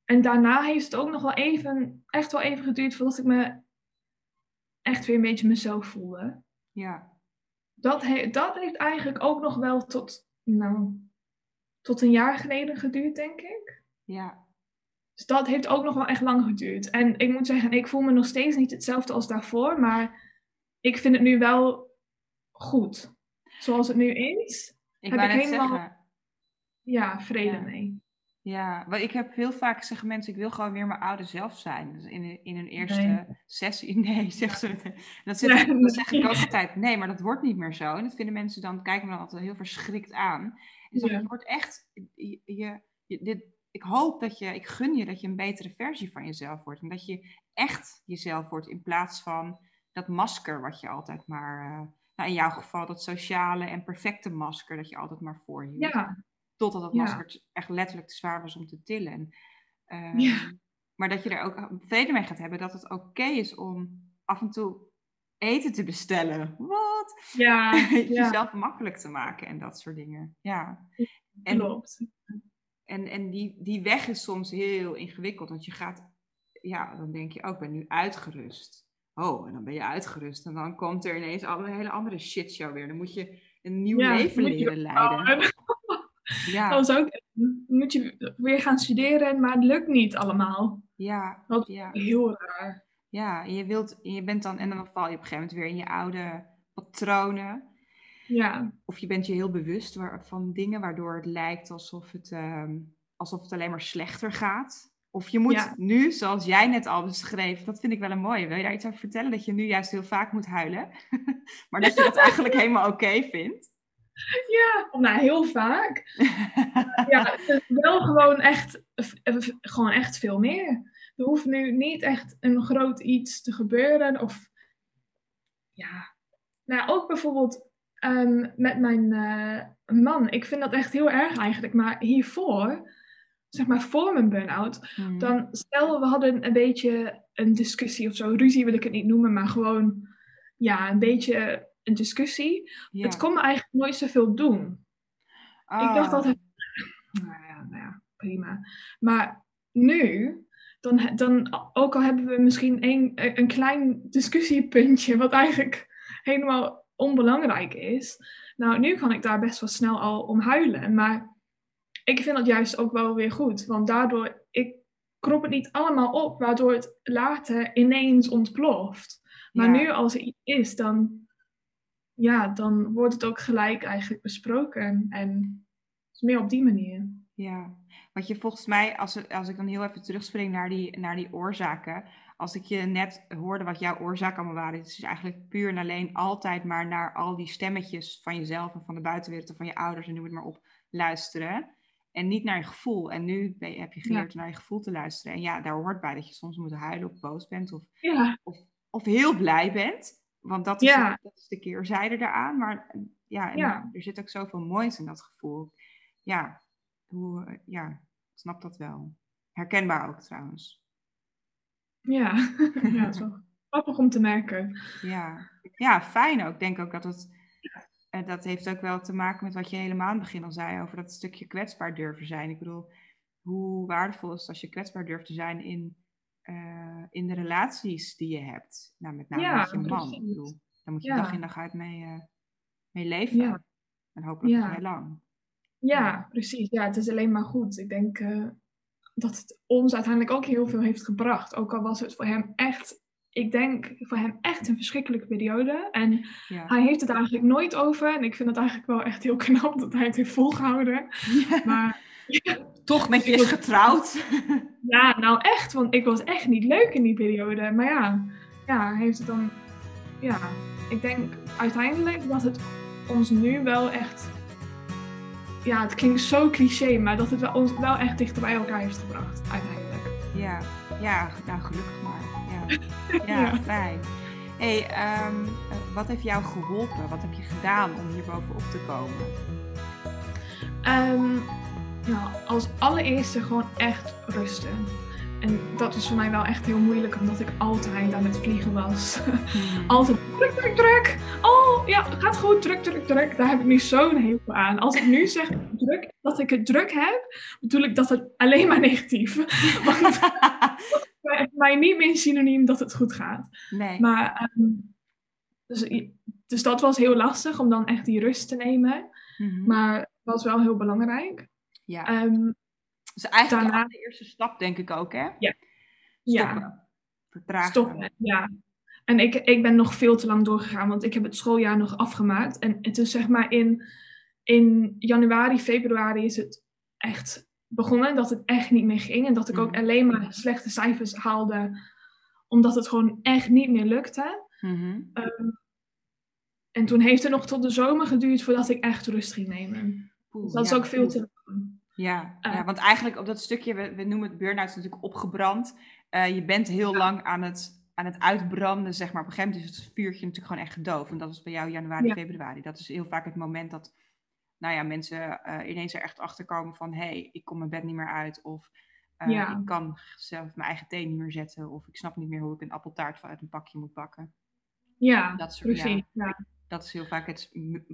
en daarna heeft het ook nog wel even, echt wel even geduurd voordat ik me echt weer een beetje mezelf voelde. Ja, Dat, he- dat heeft eigenlijk ook nog wel tot, nou, tot een jaar geleden geduurd, denk ik. ja, Dus dat heeft ook nog wel echt lang geduurd. En ik moet zeggen, ik voel me nog steeds niet hetzelfde als daarvoor, maar ik vind het nu wel goed. Zoals het nu is, ik Heb ik helemaal- zeggen. ja, vrede Ja. mee. Ja, want ik heb heel vaak zeggen mensen, ik wil gewoon weer mijn oude zelf zijn. Dus in, in hun eerste Nee. sessie, nee, zegt ze het. Dat, zit, Nee. dat zeg ik ook altijd, nee, maar dat wordt niet meer zo. En dat vinden mensen dan, kijken me dan altijd heel verschrikt aan. En Ja. je wordt echt, je, je- dit, ik hoop dat je, ik gun je dat je een betere versie van jezelf wordt. En dat je echt jezelf wordt in plaats van dat masker wat je altijd maar, eh, nou in jouw geval dat sociale en perfecte masker dat je altijd maar voorhield. Ja, Totdat het Ja. masker echt letterlijk te zwaar was om te tillen. En, ehm, Ja. Maar dat je er ook vrede mee gaat hebben dat het oké is om af en toe eten te bestellen. Wat? ja, Jezelf makkelijk te maken en dat soort dingen. Ja. En, klopt. en, en die, die weg is soms heel ingewikkeld. Want je gaat, ja, dan denk je, oh, ik ben nu uitgerust. Oh, en dan ben je uitgerust. En dan komt er ineens al een hele andere shitshow weer. Dan moet je een nieuw Ja, leven leren leiden. Ja, ook, moet je weer gaan studeren, maar het lukt niet allemaal. ja, Dat ja. Heel raar. Ja, en je wilt, je bent dan, en dan val je op een gegeven moment weer in je oude patronen. Ja, Of je bent je heel bewust waar- van dingen waardoor het lijkt alsof het, ehm, alsof het alleen maar slechter gaat. Of je moet Ja. nu, zoals jij net al beschreef, dat vind ik wel een mooie. Wil je daar iets over vertellen? Dat je nu juist heel vaak moet huilen. maar dat je dat eigenlijk helemaal oké vindt. ja, nou heel vaak. Ja, het is wel gewoon echt, v- gewoon echt veel meer. Er hoeft nu niet echt een groot iets te gebeuren. Of ja, nou ook bijvoorbeeld ehm, met mijn eh, man. Ik vind dat echt heel erg eigenlijk. Maar hiervoor, zeg maar voor mijn burn-out, Mhm. dan stel we hadden een beetje een discussie of zo. Ruzie wil ik het niet noemen, maar gewoon ja, een beetje een discussie. Het kon me eigenlijk nooit zoveel doen. Ik dacht Oh, altijd, nou ja, nou ja, prima. Maar nu, dan, dan, ook al hebben we misschien een, een klein discussiepuntje, wat eigenlijk helemaal onbelangrijk is. Nou, nu kan ik daar best wel snel al om huilen. Maar ik vind dat juist ook wel weer goed. Want daardoor, ik krop het niet allemaal op, waardoor het later ineens ontploft. Maar ja. nu, als er iets is, dan, ja, dan wordt het ook gelijk eigenlijk besproken. En het is meer op die manier. Ja, wat je volgens mij, als, als ik dan heel even terugspring naar die, naar die oorzaken. Als ik je net hoorde wat jouw oorzaken allemaal waren. Het is eigenlijk puur en alleen altijd maar naar al die stemmetjes van jezelf en van de buitenwereld en van je ouders en noem het maar op luisteren. En niet naar je gevoel. En nu je, heb je Ja. geleerd naar je gevoel te luisteren. En ja, daar hoort bij dat je soms moet huilen of boos bent. Of, Ja, of, of heel blij bent. Want dat is, Ja. dat is de keerzijde eraan. Maar ja, en er zit ook zoveel moois in dat gevoel. Ja, hoe, ja, ik snap dat wel. Herkenbaar ook trouwens. ja. ja, het is wel grappig om te merken. Ja, ja fijn ook. Ik denk ook dat het. Eh, dat heeft ook wel te maken met wat je helemaal aan het begin al zei over dat stukje kwetsbaar durven zijn. Ik bedoel, hoe waardevol is het als je kwetsbaar durft te zijn in, eh, in de relaties die je hebt. Nou, met name Ja, met je man. Ik bedoel, daar moet je Ja. dag in dag uit mee, eh, mee leven. Ja. En hopelijk nog heel lang. Ja, precies. Ja, het is alleen maar goed. Ik denk eh, dat het ons uiteindelijk ook heel veel heeft gebracht. Ook al was het voor hem echt, ik denk voor hem echt een verschrikkelijke periode. En Ja. hij heeft het eigenlijk nooit over. En ik vind het eigenlijk wel echt heel knap dat hij het heeft volgehouden. Maar Toch met je is getrouwd. ja, nou echt, want ik was echt niet leuk in die periode. Maar ja, ja, hij heeft het dan, ja, ik denk uiteindelijk dat het ons nu wel echt, ja, het klinkt zo cliché, maar dat het wel, ons wel echt dichter bij elkaar heeft gebracht, uiteindelijk. Ja, ja, nou gelukkig maar. Ja, fijn. hey, ehm, eh, wat heeft jou geholpen? Wat heb je gedaan om hier bovenop te komen? Ehm, nou, als allereerste gewoon echt rusten. En dat was voor mij wel echt heel moeilijk, omdat ik altijd aan het vliegen was. altijd druk, druk, druk. Oh, ja, gaat goed, druk, druk, druk. Daar heb ik nu zo'n hekel aan. Als ik nu zeg druk, dat ik het druk heb, bedoel ik dat het alleen maar negatief. Want voor mij niet meer synoniem dat het goed gaat. nee. Maar, ehm, dus, dus dat was heel lastig om dan echt die rust te nemen. Mhm. Maar het was wel heel belangrijk. ja. Ehm, dus eigenlijk daarna- de eerste stap denk ik ook, hè? Ja. Stoppen. ja, Vertragen. stoppen. Ja. En ik, ik ben nog veel te lang doorgegaan, want ik heb het schooljaar nog afgemaakt. En het is zeg maar in, in januari, februari is het echt begonnen dat het echt niet meer ging. En dat ik ook Mhm. alleen maar slechte cijfers haalde, omdat het gewoon echt niet meer lukte. Mhm. Ehm, en toen heeft het nog tot de zomer geduurd voordat ik echt rust ging nemen. Dus dat is ook veel te lang. Ja, Eh. ja, want eigenlijk op dat stukje, we, we noemen het burn-out natuurlijk opgebrand. Eh, je bent heel lang aan het, aan het uitbranden, zeg maar. Op een gegeven moment is het vuurtje natuurlijk gewoon echt gedoofd. En dat is bij jou januari, Ja. februari. Dat is heel vaak het moment dat nou ja, mensen eh, ineens er echt achter komen van... hé, hey, ik kom mijn bed niet meer uit. Of eh, Ja. ik kan zelf mijn eigen thee niet meer zetten. Of ik snap niet meer hoe ik een appeltaart vanuit een pakje moet bakken. Ja, Dat soort- precies. Ja. Dat is heel vaak het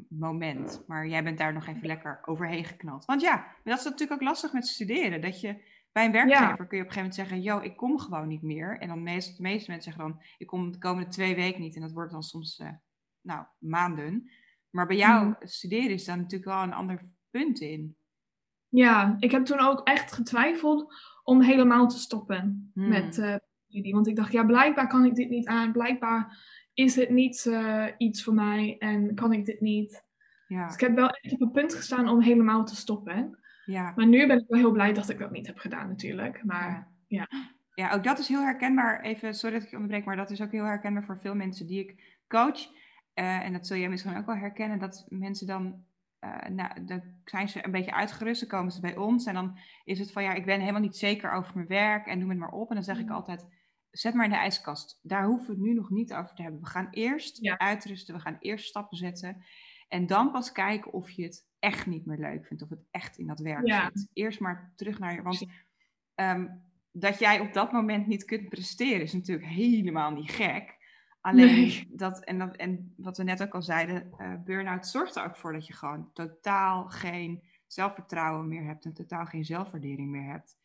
moment. Maar jij bent daar nog even lekker overheen geknald. Want ja, dat is natuurlijk ook lastig met studeren. Dat je bij een werkgever kun je op een gegeven moment zeggen: Yo, ik kom gewoon niet meer. En dan meest, de meeste mensen zeggen dan: Ik kom de komende twee weken niet. En dat wordt dan soms, eh, nou, maanden. Maar bij jou Mm. studeren is daar natuurlijk wel een ander punt in. Ja, ik heb toen ook echt getwijfeld om helemaal te stoppen Hmm. met eh studie. Want ik dacht, ja, blijkbaar kan ik dit niet aan. Blijkbaar is het niet eh, iets voor mij en kan ik dit niet. Ja, Dus ik heb wel echt op het punt gestaan om helemaal te stoppen. ja. Maar nu ben ik wel heel blij dat ik dat niet heb gedaan natuurlijk. Maar ja. Ja, ook dat is heel herkenbaar. Even, sorry dat ik je onderbreek, maar dat is ook heel herkenbaar voor veel mensen die ik coach. Eh, en dat zul jij misschien ook wel herkennen, dat mensen dan, eh, nou, dan zijn ze een beetje uitgerust, dan komen ze bij ons en dan is het van, ja, ik ben helemaal niet zeker over mijn werk en doe het maar op. En dan zeg ik Mhm. altijd, zet maar in de ijskast. Daar hoeven we het nu nog niet over te hebben. We gaan eerst Ja. uitrusten, we gaan eerst stappen zetten. En dan pas kijken of je het echt niet meer leuk vindt, of het echt in dat werk Ja. zit. Eerst maar terug naar je, want ehm, dat jij op dat moment niet kunt presteren is natuurlijk helemaal niet gek. Alleen Nee. dat, en, dat, en wat we net ook al zeiden, eh burn-out zorgt er ook voor dat je gewoon totaal geen zelfvertrouwen meer hebt en totaal geen zelfwaardering meer hebt.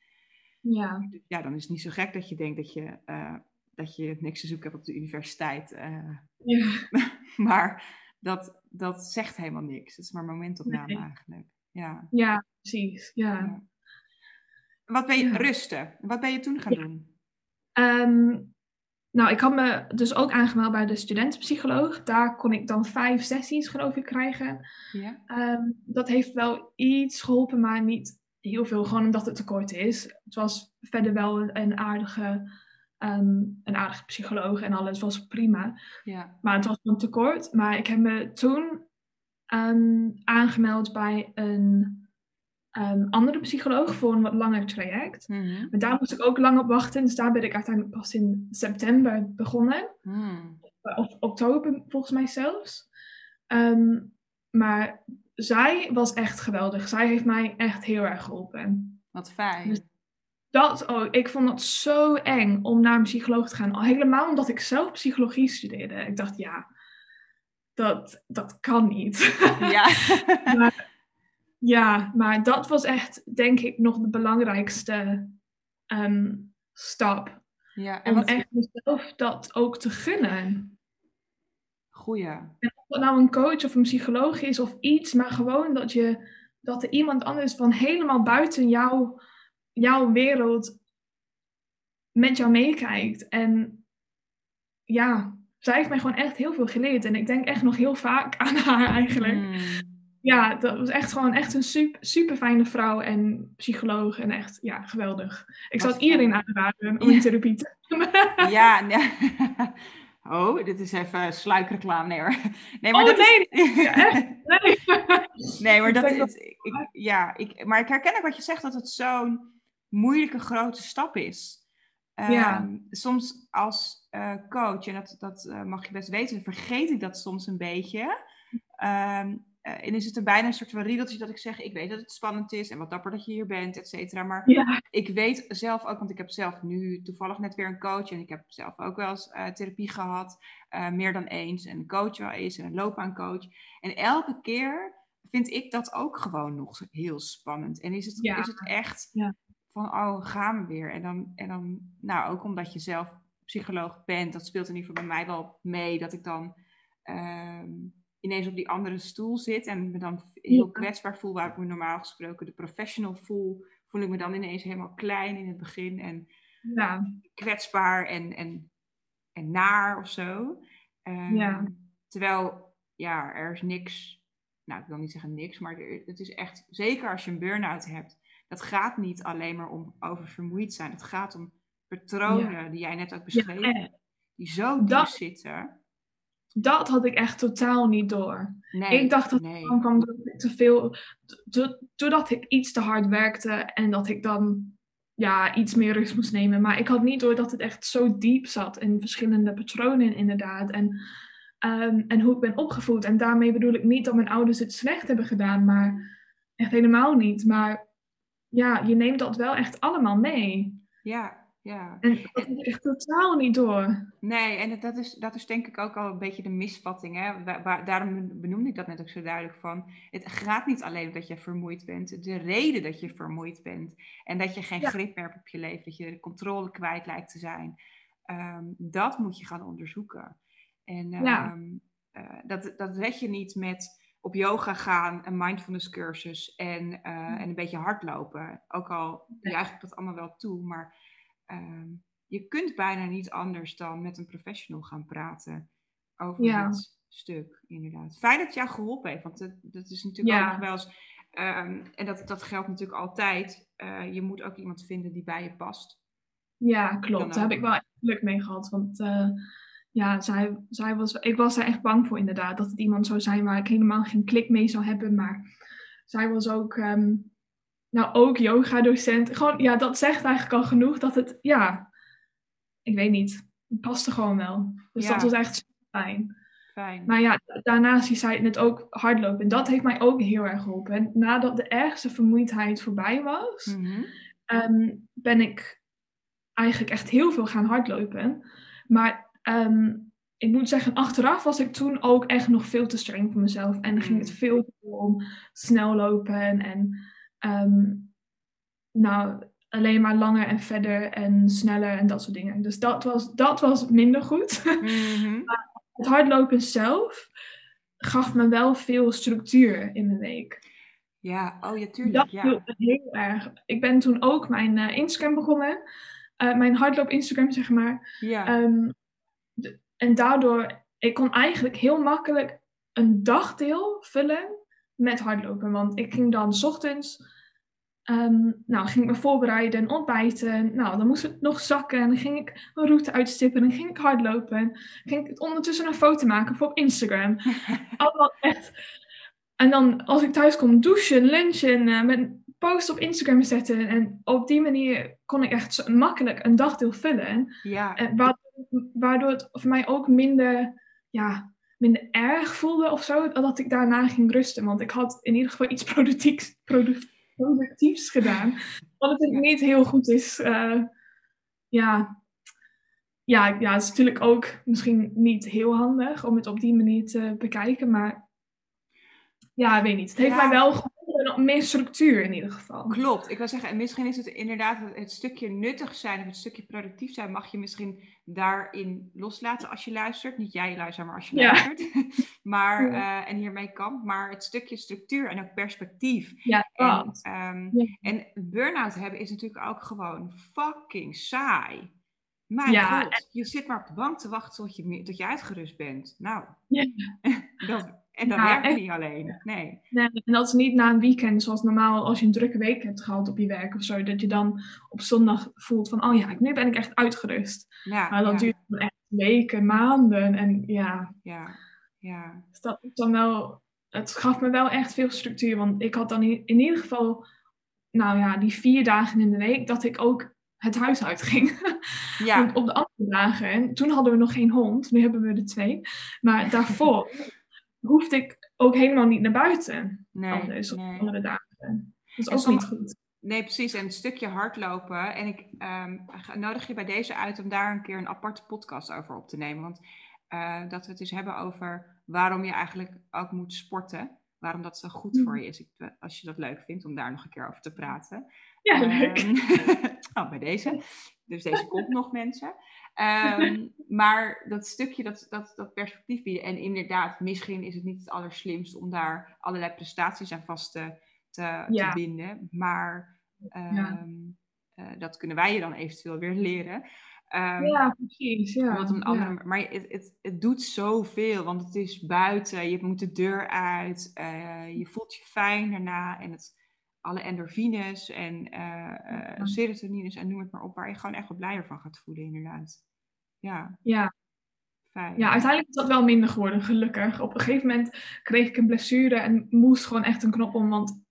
ja, ja, dan is het niet zo gek dat je denkt dat je, eh, dat je niks te zoeken hebt op de universiteit. eh. ja, maar dat, dat zegt helemaal niks. Het is maar momentopname Nee. eigenlijk. Ja. ja, precies. Ja. Ja. Wat ben je Ja. rusten? Wat ben je toen gaan doen? Ehm, nou, ik had me dus ook aangemeld bij de studentenpsycholoog. Daar kon ik dan vijf sessies, geloof ik, krijgen. Ja. Ehm, dat heeft wel iets geholpen, maar niet heel veel. Gewoon omdat het te kort is. Het was verder wel een, een aardige, ehm, een aardige psycholoog en alles was prima. Ja. Maar het was dan te kort. Maar ik heb me toen ehm, aangemeld bij een um, andere psycholoog voor een wat langer traject. Mhm. Maar daar moest ik ook lang op wachten. Dus daar ben ik uiteindelijk pas in september begonnen. Hmm. Of oktober volgens mij zelfs. Ehm, maar zij was echt geweldig. Zij heeft mij echt heel erg geholpen. Wat fijn. Dus- Dat, oh, ik vond dat zo eng om naar een psycholoog te gaan. Al helemaal omdat ik zelf psychologie studeerde. Ik dacht, ja, dat, dat kan niet. Ja. ja, maar dat was echt, denk ik, nog de belangrijkste ehm, stap. ja. En Om wat... echt mezelf dat ook te gunnen. Goeie. En of het nou een coach of een psycholoog is of iets, maar gewoon dat, je, dat er iemand anders van helemaal buiten jouw, jouw wereld met jou meekijkt. En ja, zij heeft mij gewoon echt heel veel geleerd. En ik denk echt nog heel vaak aan haar eigenlijk. Hmm. Ja, dat was echt gewoon echt een super, super fijne vrouw en psycholoog. En echt, ja, geweldig. Ik zou het iedereen aanraden om in therapie te Ja, nee. Oh, dit is even sluikreclame. Nee hoor. Nee, maar Oh, dat nee, is... ja, echt? Nee. Nee, maar dat is... Ik, ja, ik, maar ik herken ook wat je zegt, dat het zo'n moeilijke grote stap is. Ja. Ehm, soms als eh, coach, en dat, dat eh, mag je best weten, vergeet ik dat soms een beetje. Ehm, eh, en is het er bijna een soort van riedeltje dat ik zeg, ik weet dat het spannend is en wat dapper dat je hier bent, et cetera. Maar Ja, ik weet zelf ook, want ik heb zelf nu toevallig net weer een coach en ik heb zelf ook wel eens eh, therapie gehad, eh, meer dan eens, en een coach wel eens en een loopbaancoach. En elke keer vind ik dat ook gewoon nog heel spannend. En is het, Ja. is het echt Ja. van, oh, gaan we weer? En dan, en dan, nou, ook omdat je zelf psycholoog bent, dat speelt in ieder geval bij mij wel mee, dat ik dan ehm, ineens op die andere stoel zit en me dan heel kwetsbaar voel, waar ik me normaal gesproken de professional voel, voel ik me dan ineens helemaal klein in het begin en ja, kwetsbaar en, en, en naar of zo. Ehm, Ja. Terwijl, ja, er is niks, nou ik wil niet zeggen niks, maar er- het is echt, zeker als je een burn-out hebt, dat gaat niet alleen maar om oververmoeid zijn. Het gaat om patronen die jij net ook beschreef, die zo diep Dat- zitten. Dat had ik echt totaal niet door. Nee, ik dacht dat nee. het kwam doordat ik te veel, do- doordat ik iets te hard werkte en dat ik dan ja, iets meer rust moest nemen. Maar ik had niet door dat het echt zo diep zat in verschillende patronen inderdaad. En, ehm, en hoe ik ben opgevoed. En daarmee bedoel ik niet dat mijn ouders het slecht hebben gedaan, maar echt helemaal niet. Maar ja, je neemt dat wel echt allemaal mee. Ja, ja. En dat echt totaal niet door. Nee, en dat is, dat is denk ik ook al een beetje de misvatting. Hè? Wa- wa- daarom benoemde ik dat net ook zo duidelijk van. Het gaat niet alleen dat je vermoeid bent. De reden dat je vermoeid bent en dat je geen Ja. grip meer hebt op je leven, dat je de controle kwijt lijkt te zijn, ehm, dat moet je gaan onderzoeken. En Ja. ehm, eh, dat, dat red je niet met op yoga gaan, een mindfulness cursus en, eh, en een beetje hardlopen. Ook al juich ik dat allemaal wel toe, maar ehm, je kunt bijna niet anders dan met een professional gaan praten over Ja. dit stuk, inderdaad. Fijn dat het jou geholpen heeft, want dat, dat is natuurlijk Ja. ook nog wel eens... ehm, en dat, dat geldt natuurlijk altijd. eh, je moet ook iemand vinden die bij je past. Ja, klopt. Daar heb ik wel echt geluk mee gehad. Want eh, ja, zij, zij was, ik was er echt bang voor inderdaad. Dat het iemand zou zijn waar ik helemaal geen klik mee zou hebben. Maar zij was ook, ehm, nou ook yoga-docent. Gewoon, ja, dat zegt eigenlijk al genoeg dat het, ja, ik weet niet. Het paste gewoon wel. Dus Ja. dat was echt super fijn. Fijn. Maar ja, daarnaast is zij net ook hardlopen. En dat heeft mij ook heel erg geholpen. En nadat de ergste vermoeidheid voorbij was, Mhm. ehm, ben ik eigenlijk echt heel veel gaan hardlopen. Maar ehm, ik moet zeggen, achteraf was ik toen ook echt nog veel te streng voor mezelf. En dan ging het veel te veel om snel lopen en ehm, nou, alleen maar langer en verder en sneller en dat soort dingen. Dus dat was, dat was minder goed. Mhm. het hardlopen zelf gaf me wel veel structuur in mijn week. Ja, oh ja, tuurlijk. Dat Ja. heel erg. Ik ben toen ook mijn eh, Instagram begonnen. Eh, mijn hardloop Instagram, zeg maar. ja. Ehm, de- en daardoor, ik kon eigenlijk heel makkelijk een dagdeel vullen met hardlopen. Want ik ging dan 's ochtends, ehm, nou, ging ik me voorbereiden, ontbijten. Nou, dan moest het nog zakken. En dan ging ik een route uitstippen. En dan ging ik hardlopen. Ging ik ondertussen een foto maken voor op Instagram. Allemaal echt. En dan als ik thuis kom, douchen, lunchen, eh, met post op Instagram zetten. En op die manier kon ik echt makkelijk een dagdeel vullen. Ja. En waardoor, waardoor het voor mij ook minder, ja, minder erg voelde of zo. Dat ik daarna ging rusten. Want ik had in ieder geval iets productiefs, productiefs gedaan. Wat het niet heel goed is. Uh, ja, ja, ja, het is natuurlijk ook misschien niet heel handig om het op die manier te bekijken. Maar ja, weet niet. Het heeft mij wel geholpen, meer structuur in ieder geval. Klopt. Ik wil zeggen, en misschien is het inderdaad het, stukje nuttig zijn of het stukje productief zijn, mag je misschien daarin loslaten als je luistert. Niet jij luistert, maar als je luistert. maar, uh, en hiermee kan. Maar het stukje structuur en ook perspectief. Ja, en, um, ja. en burn-out hebben is natuurlijk ook gewoon fucking saai. Mijn ja, god, je zit maar op de bank te wachten tot je, tot je uitgerust bent. Nou, ja. dat, en dan ja, werkt niet alleen. Nee. nee. En dat is niet na een weekend zoals normaal als je een drukke week hebt gehad op je werk of zo. Dat je dan op zondag voelt van, oh ja, nu ben ik echt uitgerust. Ja, maar dat duurt dan echt weken, maanden. En ja, ja, ja. Dus dat dan wel, het gaf me wel echt veel structuur. Want ik had dan in, in ieder geval, nou ja, die vier dagen in de week dat ik ook het huis uitging. Ja. Want op de andere dagen, toen hadden we nog geen hond, nu hebben we er twee. Maar daarvoor hoefde ik ook helemaal niet naar buiten. Nee, anders, op andere dagen. Dat is ook niet goed. Nee, precies. En een stukje hardlopen. En ik um, nodig je bij deze uit om daar een keer een aparte podcast over op te nemen. Want uh, dat we het dus hebben over waarom je eigenlijk ook moet sporten. Waarom dat zo goed voor je is. Ik, als je dat leuk vindt om daar nog een keer over te praten. Ja, leuk. Um, oh, bij deze. Dus deze komt nog, mensen. Um, maar dat stukje, dat, dat, dat perspectief bieden. En inderdaad, misschien is het niet het allerslimst om daar allerlei prestaties aan vast te, te, te binden. Maar um, uh, dat kunnen wij je dan eventueel weer leren. Um, ja, precies. Ja. Wat een andere, ja. Maar het, het, het doet zoveel, want het is buiten, je moet de deur uit, uh, je voelt je fijn daarna en het, alle endorfines en uh, uh, serotonines en noem het maar op, waar je gewoon echt wat blijer van gaat voelen, inderdaad. Ja. Ja. Fijn. Ja, uiteindelijk is dat wel minder geworden, gelukkig. Op een gegeven moment kreeg ik een blessure en moest gewoon echt een knop om, want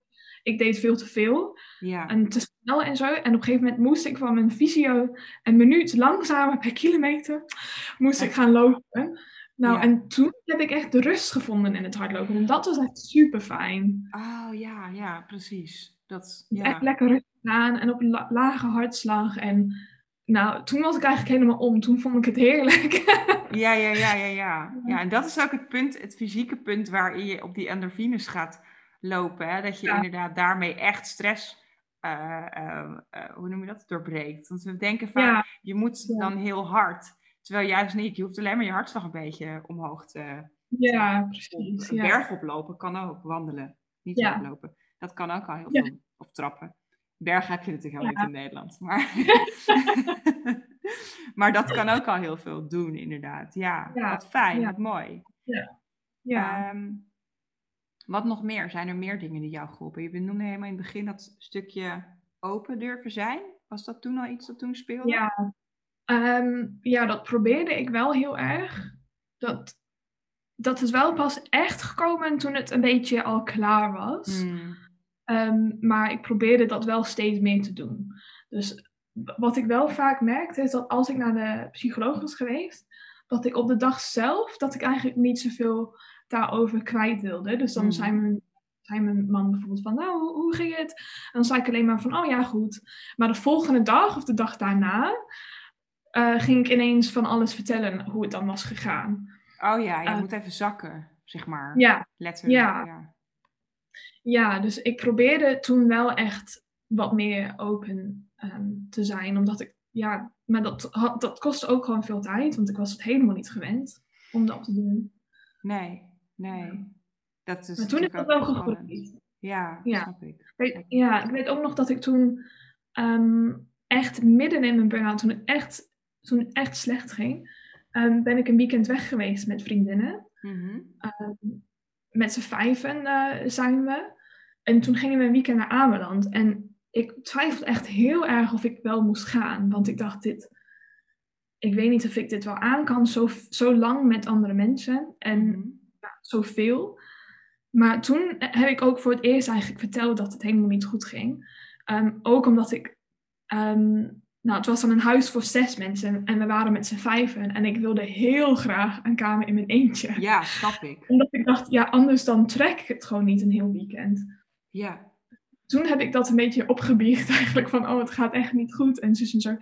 ik deed veel te veel. Ja. En te snel en zo. En op een gegeven moment moest ik van mijn fysio een minuut langzamer per kilometer moest ik gaan lopen. Nou, en toen heb ik echt de rust gevonden in het hardlopen. En dat was echt super fijn. Oh ja, ja, precies. Dat, ja. Echt lekker rustig aan en op lage hartslag. En nou, toen was ik eigenlijk helemaal om. Toen vond ik het heerlijk. ja, ja, ja, ja, ja. Ja, en dat is ook het punt, het fysieke punt waarin je op die endorfines gaat lopen. Hè? Dat je inderdaad daarmee echt stress, uh, uh, uh, hoe noem je dat, doorbreekt. Want we denken vaak, je moet dan heel hard. Terwijl juist niet, je hoeft alleen maar je hartslag een beetje omhoog te... Ja, precies. Een berg oplopen kan ook, wandelen, niet ja. lopen. Dat kan ook al heel veel. Of trappen. Berg heb je natuurlijk helemaal niet in Nederland. Maar, maar dat kan ook al heel veel doen, inderdaad. Ja, wat fijn, wat mooi. Ja. ja. Um, wat nog meer? Zijn er meer dingen die jou geholpen? Je noemde helemaal in het begin dat stukje open durven zijn. Was dat toen al iets dat toen speelde? Ja, um, ja dat probeerde ik wel heel erg. Dat, dat is wel pas echt gekomen toen het een beetje al klaar was. Hmm. Um, maar ik probeerde dat wel steeds meer te doen. Dus wat ik wel vaak merkte is dat als ik naar de psycholoog was geweest, dat ik op de dag zelf, dat ik eigenlijk niet zoveel daarover kwijt wilde. Dus dan mm. zei, mijn, zei mijn man bijvoorbeeld van, nou, hoe, hoe, ging het? En dan zei ik alleen maar van, oh ja, goed. Maar de volgende dag of de dag daarna uh, ging ik ineens van alles vertellen hoe het dan was gegaan. Oh ja, je uh, moet even zakken, zeg maar. Ja. Letterlijk, ja. ja. Ja, dus ik probeerde toen wel echt wat meer open um, te zijn. Omdat ik, ja, maar dat, dat kostte ook gewoon veel tijd. Want ik was het helemaal niet gewend om dat te doen. Nee. Nee. Dat is maar toen is het wel gegroeid. Ja, ja, snap ik. Ja, ik weet ook nog dat ik toen um, echt midden in mijn burn-out, toen het echt, toen het echt slecht ging, um, ben ik een weekend weg geweest met vriendinnen. Mm -hmm. um, met z'n vijven uh, zijn we. En toen gingen we een weekend naar Ameland. En ik twijfelde echt heel erg of ik wel moest gaan. Want ik dacht, dit, ik weet niet of ik dit wel aan kan, zo, zo lang met andere mensen. En mm -hmm zoveel. maar toen heb ik ook voor het eerst eigenlijk verteld dat het helemaal niet goed ging. Ehm, ook omdat ik um, nou, het was dan een huis voor zes mensen en we waren met z'n vijven. En ik wilde heel graag een kamer in mijn eentje. Ja, snap ik. Omdat ik dacht, ja, anders dan trek ik het gewoon niet een heel weekend. Ja. Toen heb ik dat een beetje opgebiecht eigenlijk van, oh, het gaat echt niet goed en zo en zo.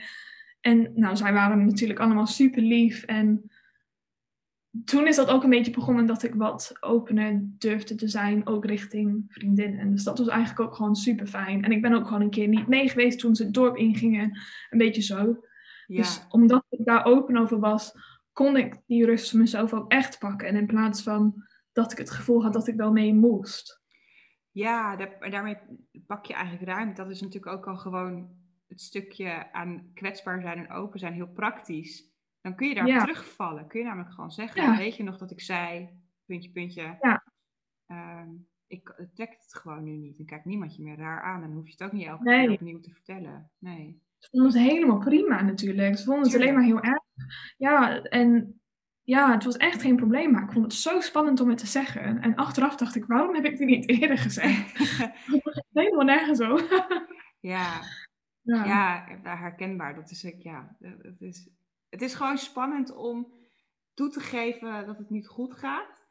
En nou, zij waren natuurlijk allemaal super lief en toen is dat ook een beetje begonnen dat ik wat opener durfde te zijn, ook richting vriendinnen. Dus dat was eigenlijk ook gewoon super fijn. En ik ben ook gewoon een keer niet mee geweest toen ze het dorp ingingen. Een beetje zo. Ja. Dus omdat ik daar open over was, kon ik die rust voor mezelf ook echt pakken. En in plaats van dat ik het gevoel had dat ik wel mee moest. Ja, daarmee pak je eigenlijk ruimte. Dat is natuurlijk ook al gewoon het stukje aan kwetsbaar zijn en open zijn heel praktisch. Dan kun je daar terugvallen. Kun je namelijk gewoon zeggen, weet je nog dat ik zei, puntje, puntje. Ja. Ehm, ik trek het gewoon nu niet. En kijk niemand je meer raar aan. En dan hoef je het ook niet elke keer opnieuw te vertellen. Nee. Ze vonden het helemaal prima natuurlijk. Ze vonden het alleen maar heel erg. Ja, en ja, het was echt geen probleem. Maar ik vond het zo spannend om het te zeggen. En achteraf dacht ik, waarom heb ik dit niet eerder gezegd? helemaal nergens zo. ja. Ja. ja, herkenbaar. Dat is ik, ja. Het is, het is gewoon spannend om toe te geven dat het niet goed gaat.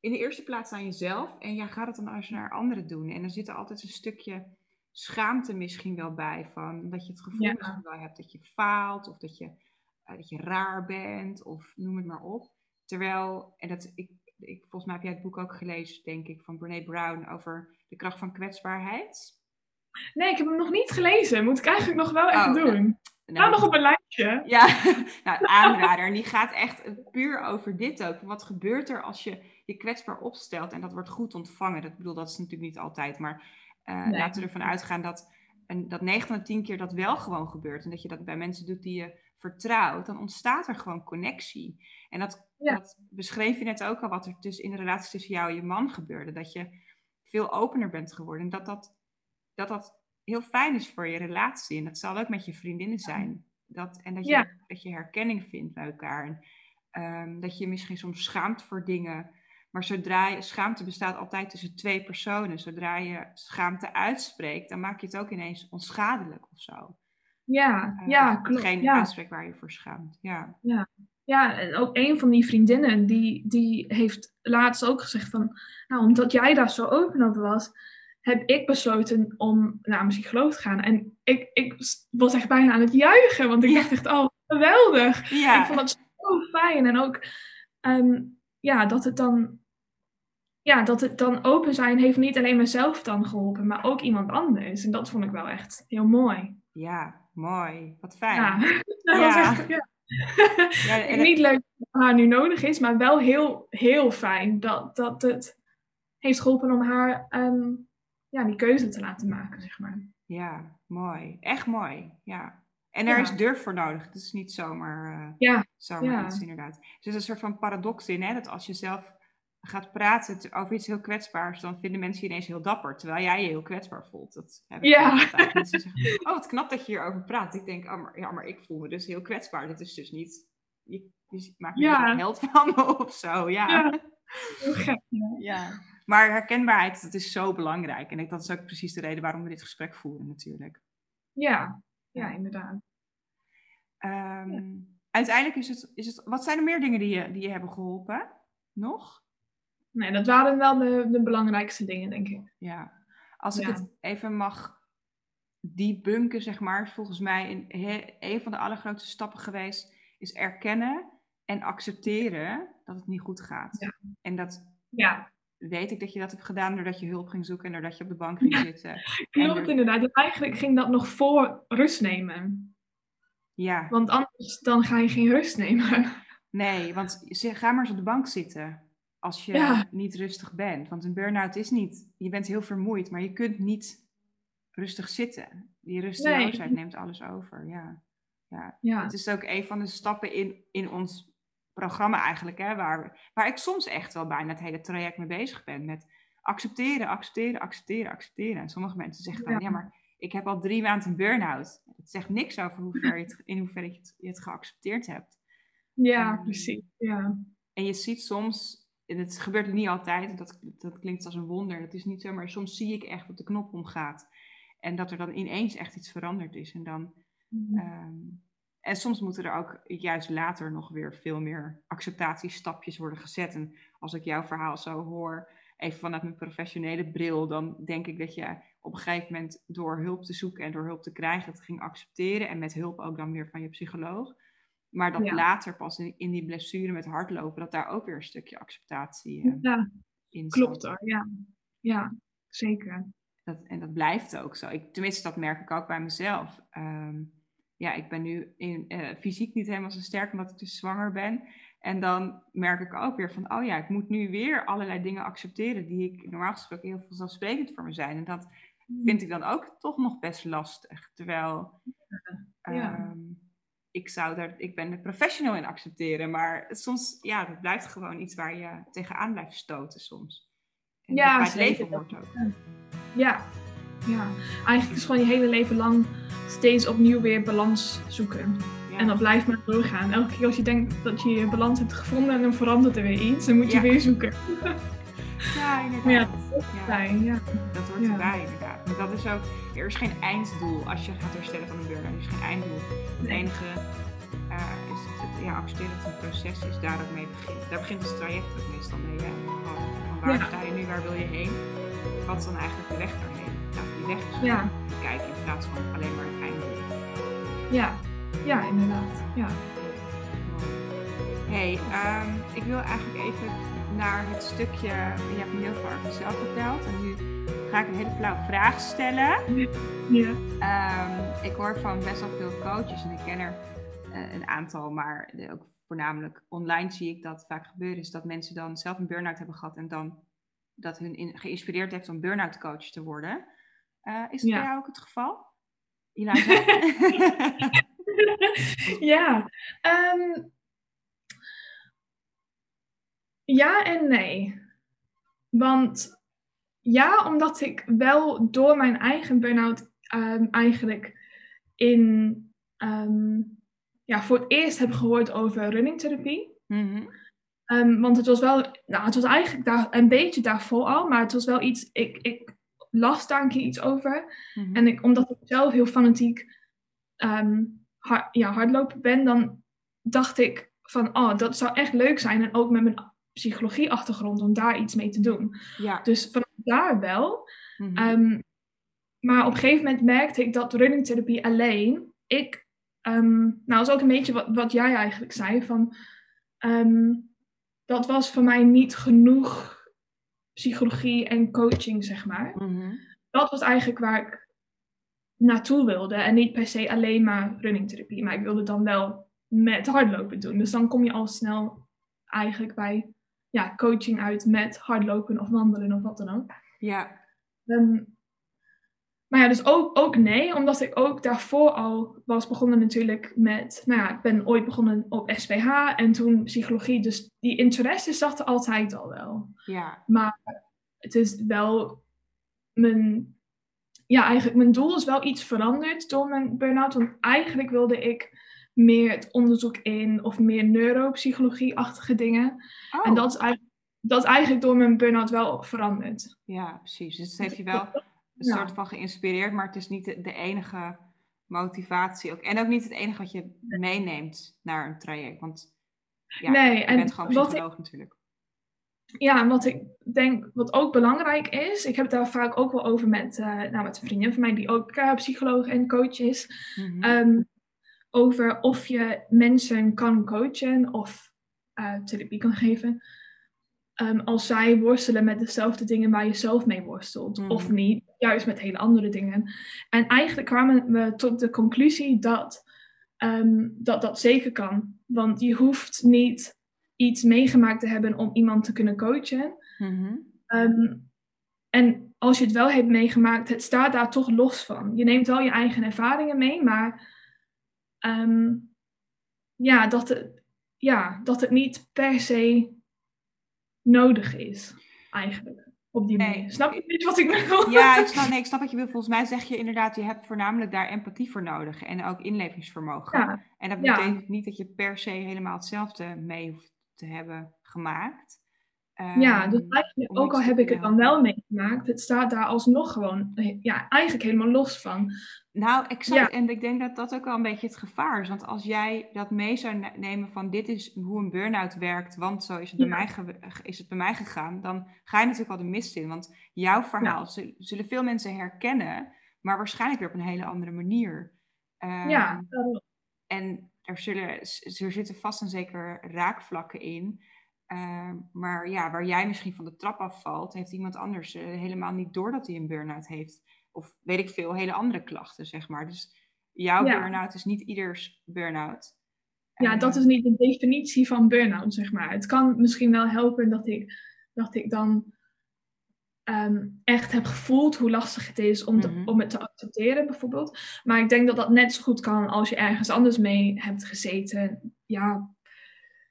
In de eerste plaats aan jezelf. En jij gaat het dan als naar anderen doen. En er zit er altijd een stukje schaamte misschien wel bij. Van dat je het gevoel wel hebt dat je faalt. Of dat je, uh, dat je raar bent. Of noem het maar op. Terwijl, en dat, ik, ik, volgens mij heb jij het boek ook gelezen, denk ik, van Brene Brown over de kracht van kwetsbaarheid. Nee, ik heb hem nog niet gelezen. Moet ik eigenlijk nog wel even oh, doen. Nou, nog op een Ja, nou, aanrader. En die gaat echt puur over dit ook. Wat gebeurt er als je je kwetsbaar opstelt en dat wordt goed ontvangen? Dat, bedoel, dat is natuurlijk niet altijd, maar uh, laten we ervan uitgaan dat, en, dat 9 van de 10 keer dat wel gewoon gebeurt. En dat je dat bij mensen doet die je vertrouwt, dan ontstaat er gewoon connectie. En dat, dat beschreef je net ook al, wat er dus in de relatie tussen jou en je man gebeurde. Dat je veel opener bent geworden. En dat dat, dat, dat heel fijn is voor je relatie. En dat zal ook met je vriendinnen zijn. Dat, en dat je, dat je herkenning vindt bij elkaar. En, ehm, dat je misschien soms schaamt voor dingen. Maar zodra je, schaamte bestaat altijd tussen twee personen. Zodra je schaamte uitspreekt, dan maak je het ook ineens onschadelijk of zo. Ja, uh, ja, klopt. Geen ja. waar je voor schaamt. Ja. ja. Ja, en ook een van die vriendinnen, die, die heeft laatst ook gezegd van, nou, omdat jij daar zo open over was, heb ik besloten om naar een psycholoog te gaan. En ik, ik was echt bijna aan het juichen, want ik dacht echt, oh, geweldig. Ja. Ik vond het zo fijn. En ook, ehm, ja, dat het dan... Ja, dat het dan open zijn heeft niet alleen mezelf dan geholpen, maar ook iemand anders. En dat vond ik wel echt heel mooi. Ja, mooi. Wat fijn. Ja, dat ja. was echt, ja. ja Niet leuk wat haar nu nodig is, maar wel heel, heel fijn dat, dat het heeft geholpen om haar ehm, ja, die keuze te laten maken, zeg maar. Ja, mooi. Echt mooi. Ja. En er is durf voor nodig. Het is niet zomaar, uh, ja. zomaar ja. iets, inderdaad. Dus er is een soort van paradox in, hè? dat als je zelf gaat praten over iets heel kwetsbaars, dan vinden mensen je ineens heel dapper, terwijl jij je heel kwetsbaar voelt. Dat heb ik ja. Mensen zeggen, oh, wat knap dat je hierover praat. Ik denk, oh, maar, ja, maar ik voel me dus heel kwetsbaar. Dit is dus niet, je, je maakt me ja. een held van me of zo. Ja. ja. Heel gek, ja. Maar herkenbaarheid, dat is zo belangrijk. En dat is ook precies de reden waarom we dit gesprek voeren natuurlijk. Ja, ja, inderdaad. Ehm, uiteindelijk is het, is het... Wat zijn er meer dingen die je, die je hebben geholpen? Nog? Nee, dat waren wel de, de belangrijkste dingen, denk ik. Ja. Als ik het even mag debunken, zeg maar. Volgens mij een, een van de allergrootste stappen geweest... is erkennen en accepteren dat het niet goed gaat. Ja. En dat ja weet ik dat je dat hebt gedaan doordat je hulp ging zoeken en doordat je op de bank ging zitten. Klopt inderdaad. Eigenlijk ging dat nog voor rust nemen. Ja. Want anders dan ga je geen rust nemen. Nee, want ga maar eens op de bank zitten als je niet rustig bent. Want een burn-out is niet, je bent heel vermoeid, maar je kunt niet rustig zitten. Die rusteloosheid nee. neemt alles over, ja. ja. Ja. Het is ook een van de stappen in, in ons programma eigenlijk, hè, waar, waar ik soms echt wel bijna het hele traject mee bezig ben. Met accepteren, accepteren, accepteren, accepteren. En sommige mensen zeggen dan, ja, maar ik heb al drie maanden een burn-out. Het zegt niks over hoe ver je het, in hoeverre je het, je het geaccepteerd hebt. Ja, precies. Ja. En je ziet soms en het gebeurt niet altijd, dat, dat klinkt als een wonder, dat is niet zo, maar soms zie ik echt dat de knop omgaat. En dat er dan ineens echt iets veranderd is. En, dan, Mhm. ehm, en soms moeten er ook juist later nog weer veel meer acceptatiestapjes worden gezet. En als ik jouw verhaal zo hoor, even vanuit mijn professionele bril, dan denk ik dat je op een gegeven moment door hulp te zoeken en door hulp te krijgen, het ging accepteren. En met hulp ook dan weer van je psycholoog. Maar dat Ja. later pas in, in die blessure met hardlopen, dat daar ook weer een stukje acceptatie eh, Ja, in klopt zat. hoor. Ja, ja zeker. Dat, en dat blijft ook zo. Ik, tenminste, dat merk ik ook bij mezelf. Ehm, ja, ik ben nu in, eh, fysiek niet helemaal zo sterk omdat ik dus zwanger ben. En dan merk ik ook weer van, oh ja, ik moet nu weer allerlei dingen accepteren die ik normaal gesproken heel vanzelfsprekend voor me zijn. En dat vind ik dan ook toch nog best lastig. Terwijl Ja. ehm, ik zou daar, ik ben er professional in accepteren, maar soms, ja, dat blijft gewoon iets waar je tegenaan blijft stoten soms. En Ja, bij het leven hoort ook. Ja, ja. Eigenlijk is gewoon je hele leven lang steeds opnieuw weer balans zoeken. Ja. En dat blijft maar doorgaan. Elke keer als je denkt dat je je balans hebt gevonden en dan verandert er weer iets, dan moet je Ja. weer zoeken. Ja, inderdaad. Maar ja, Ja, Fijn, ja. dat hoort erbij inderdaad. Maar dat is ook, er is geen einddoel als je gaat herstellen van een burn-out. Er is geen einddoel. Het enige eh, is het, ja, accepteren dat het een proces is, daar ook mee begint. Daar begint het traject ook meestal mee. Hè? Van waar sta je nu, waar wil je heen? Wat is dan eigenlijk de weg daarheen? Nou, die weg Ja. kijken in plaats van alleen maar het einddoel. Ja, ja inderdaad. Ja. hey, ehm, ik wil eigenlijk even naar het stukje, je hebt me heel veel over jezelf verteld en nu ga ik een hele flauwe vraag stellen. Ja. Ehm, ik hoor van best wel veel coaches en ik ken er eh, een aantal, maar de- ook voornamelijk online zie ik dat vaak gebeuren, is dat mensen dan zelf een burn-out hebben gehad en dan dat hun in- geïnspireerd heeft om burn-out coach te worden. Eh, is dat Ja. bij jou ook het geval? Ja. ehm, ja en nee. Want ja, omdat ik wel door mijn eigen burn-out ehm, eigenlijk in, ehm, ja, voor het eerst heb gehoord over runningtherapie. Ehm, want het was wel, nou, het was eigenlijk daar, een beetje daarvoor al, maar het was wel iets, ik, ik las daar een keer iets over. Mhm. En ik, omdat ik zelf heel fanatiek hard, ja, hardlopen ben, dan dacht ik van, oh, dat zou echt leuk zijn. En ook met mijn psychologie-achtergrond om daar iets mee te doen. ja. Dus vanaf daar wel. Mhm. Ehm, maar op een gegeven moment merkte ik dat runningtherapie alleen, ik, ehm, nou, dat is ook een beetje wat, wat jij eigenlijk zei, van, dat was voor mij niet genoeg psychologie en coaching, zeg maar. Mhm. Dat was eigenlijk waar ik naartoe wilde en niet per se alleen maar runningtherapie, maar ik wilde dan wel met hardlopen doen. Dus dan kom je al snel eigenlijk bij ja, coaching uit met hardlopen of wandelen of wat dan ook. Ja. Ehm, maar ja, dus ook, ook nee, omdat ik ook daarvoor al was begonnen natuurlijk met, nou ja, ik ben ooit begonnen op SPH en toen psychologie, dus die interesse zat er altijd al wel. Ja. Maar het is wel mijn, ja, eigenlijk mijn doel is wel iets veranderd door mijn burn-out, want eigenlijk wilde ik meer het onderzoek in of meer neuropsychologie-achtige dingen. Oh. En dat is, eigenlijk, dat is eigenlijk door mijn burn-out wel veranderd. Ja, precies. Dus het heeft je wel een Ja. soort van geïnspireerd, maar het is niet de, de enige motivatie. Ook, en ook niet het enige wat je meeneemt naar een traject. Want ja, nee, je en bent gewoon ik, psycholoog natuurlijk. Ja, en wat ik denk, wat ook belangrijk is, ik heb het daar vaak ook wel over met, eh, nou, met een vriendin van mij die ook eh, psycholoog en coach is, Mhm. ehm, over of je mensen kan coachen of eh, therapie kan geven. ehm, als zij worstelen met dezelfde dingen waar je zelf mee worstelt, Mhm. of niet, juist met hele andere dingen. En eigenlijk kwamen we tot de conclusie dat ehm, dat, dat zeker kan. Want je hoeft niet iets meegemaakt te hebben om iemand te kunnen coachen. Mhm. Ehm, en als je het wel hebt meegemaakt, het staat daar toch los van. Je neemt wel je eigen ervaringen mee, maar ehm, ja, dat het, ja, dat het niet per se nodig is, eigenlijk. Op die Nee. Snap je niet wat ik bedoel? Ja, ik snap, nee, ik snap wat je wil. Volgens mij zeg je inderdaad, je hebt voornamelijk daar empathie voor nodig en ook inlevingsvermogen. Ja, En dat Ja. betekent niet dat je per se helemaal hetzelfde mee hoeft te hebben gemaakt. ja, dus Ehm, eigenlijk, ook al heb ik het dan wel meegemaakt, het staat daar alsnog gewoon, ja, eigenlijk helemaal los van. Nou, exact. Ja. En ik denk dat dat ook wel een beetje het gevaar is. Want als jij dat mee zou ne- nemen van dit is hoe een burn-out werkt, want zo is het, bij mij is het bij mij gegaan, dan ga je natuurlijk al de mist in. Want jouw verhaal zul- zullen veel mensen herkennen, maar waarschijnlijk weer op een hele andere manier. Ehm, Ja, daarom. En er, zullen, er zitten vast en zeker raakvlakken in. Ehm, maar ja, waar jij misschien van de trap afvalt, heeft iemand anders eh, helemaal niet door dat hij een burn-out heeft. Of weet ik veel, hele andere klachten, zeg maar. Dus jouw Ja. burn-out is niet ieders burn-out. Ja, dat Ehm, is niet de definitie van burn-out, zeg maar. Het kan misschien wel helpen dat ik, dat ik dan ehm, echt heb gevoeld hoe lastig het is om, te- Mhm. om het te accepteren, bijvoorbeeld. Maar ik denk dat dat net zo goed kan als je ergens anders mee hebt gezeten. Ja,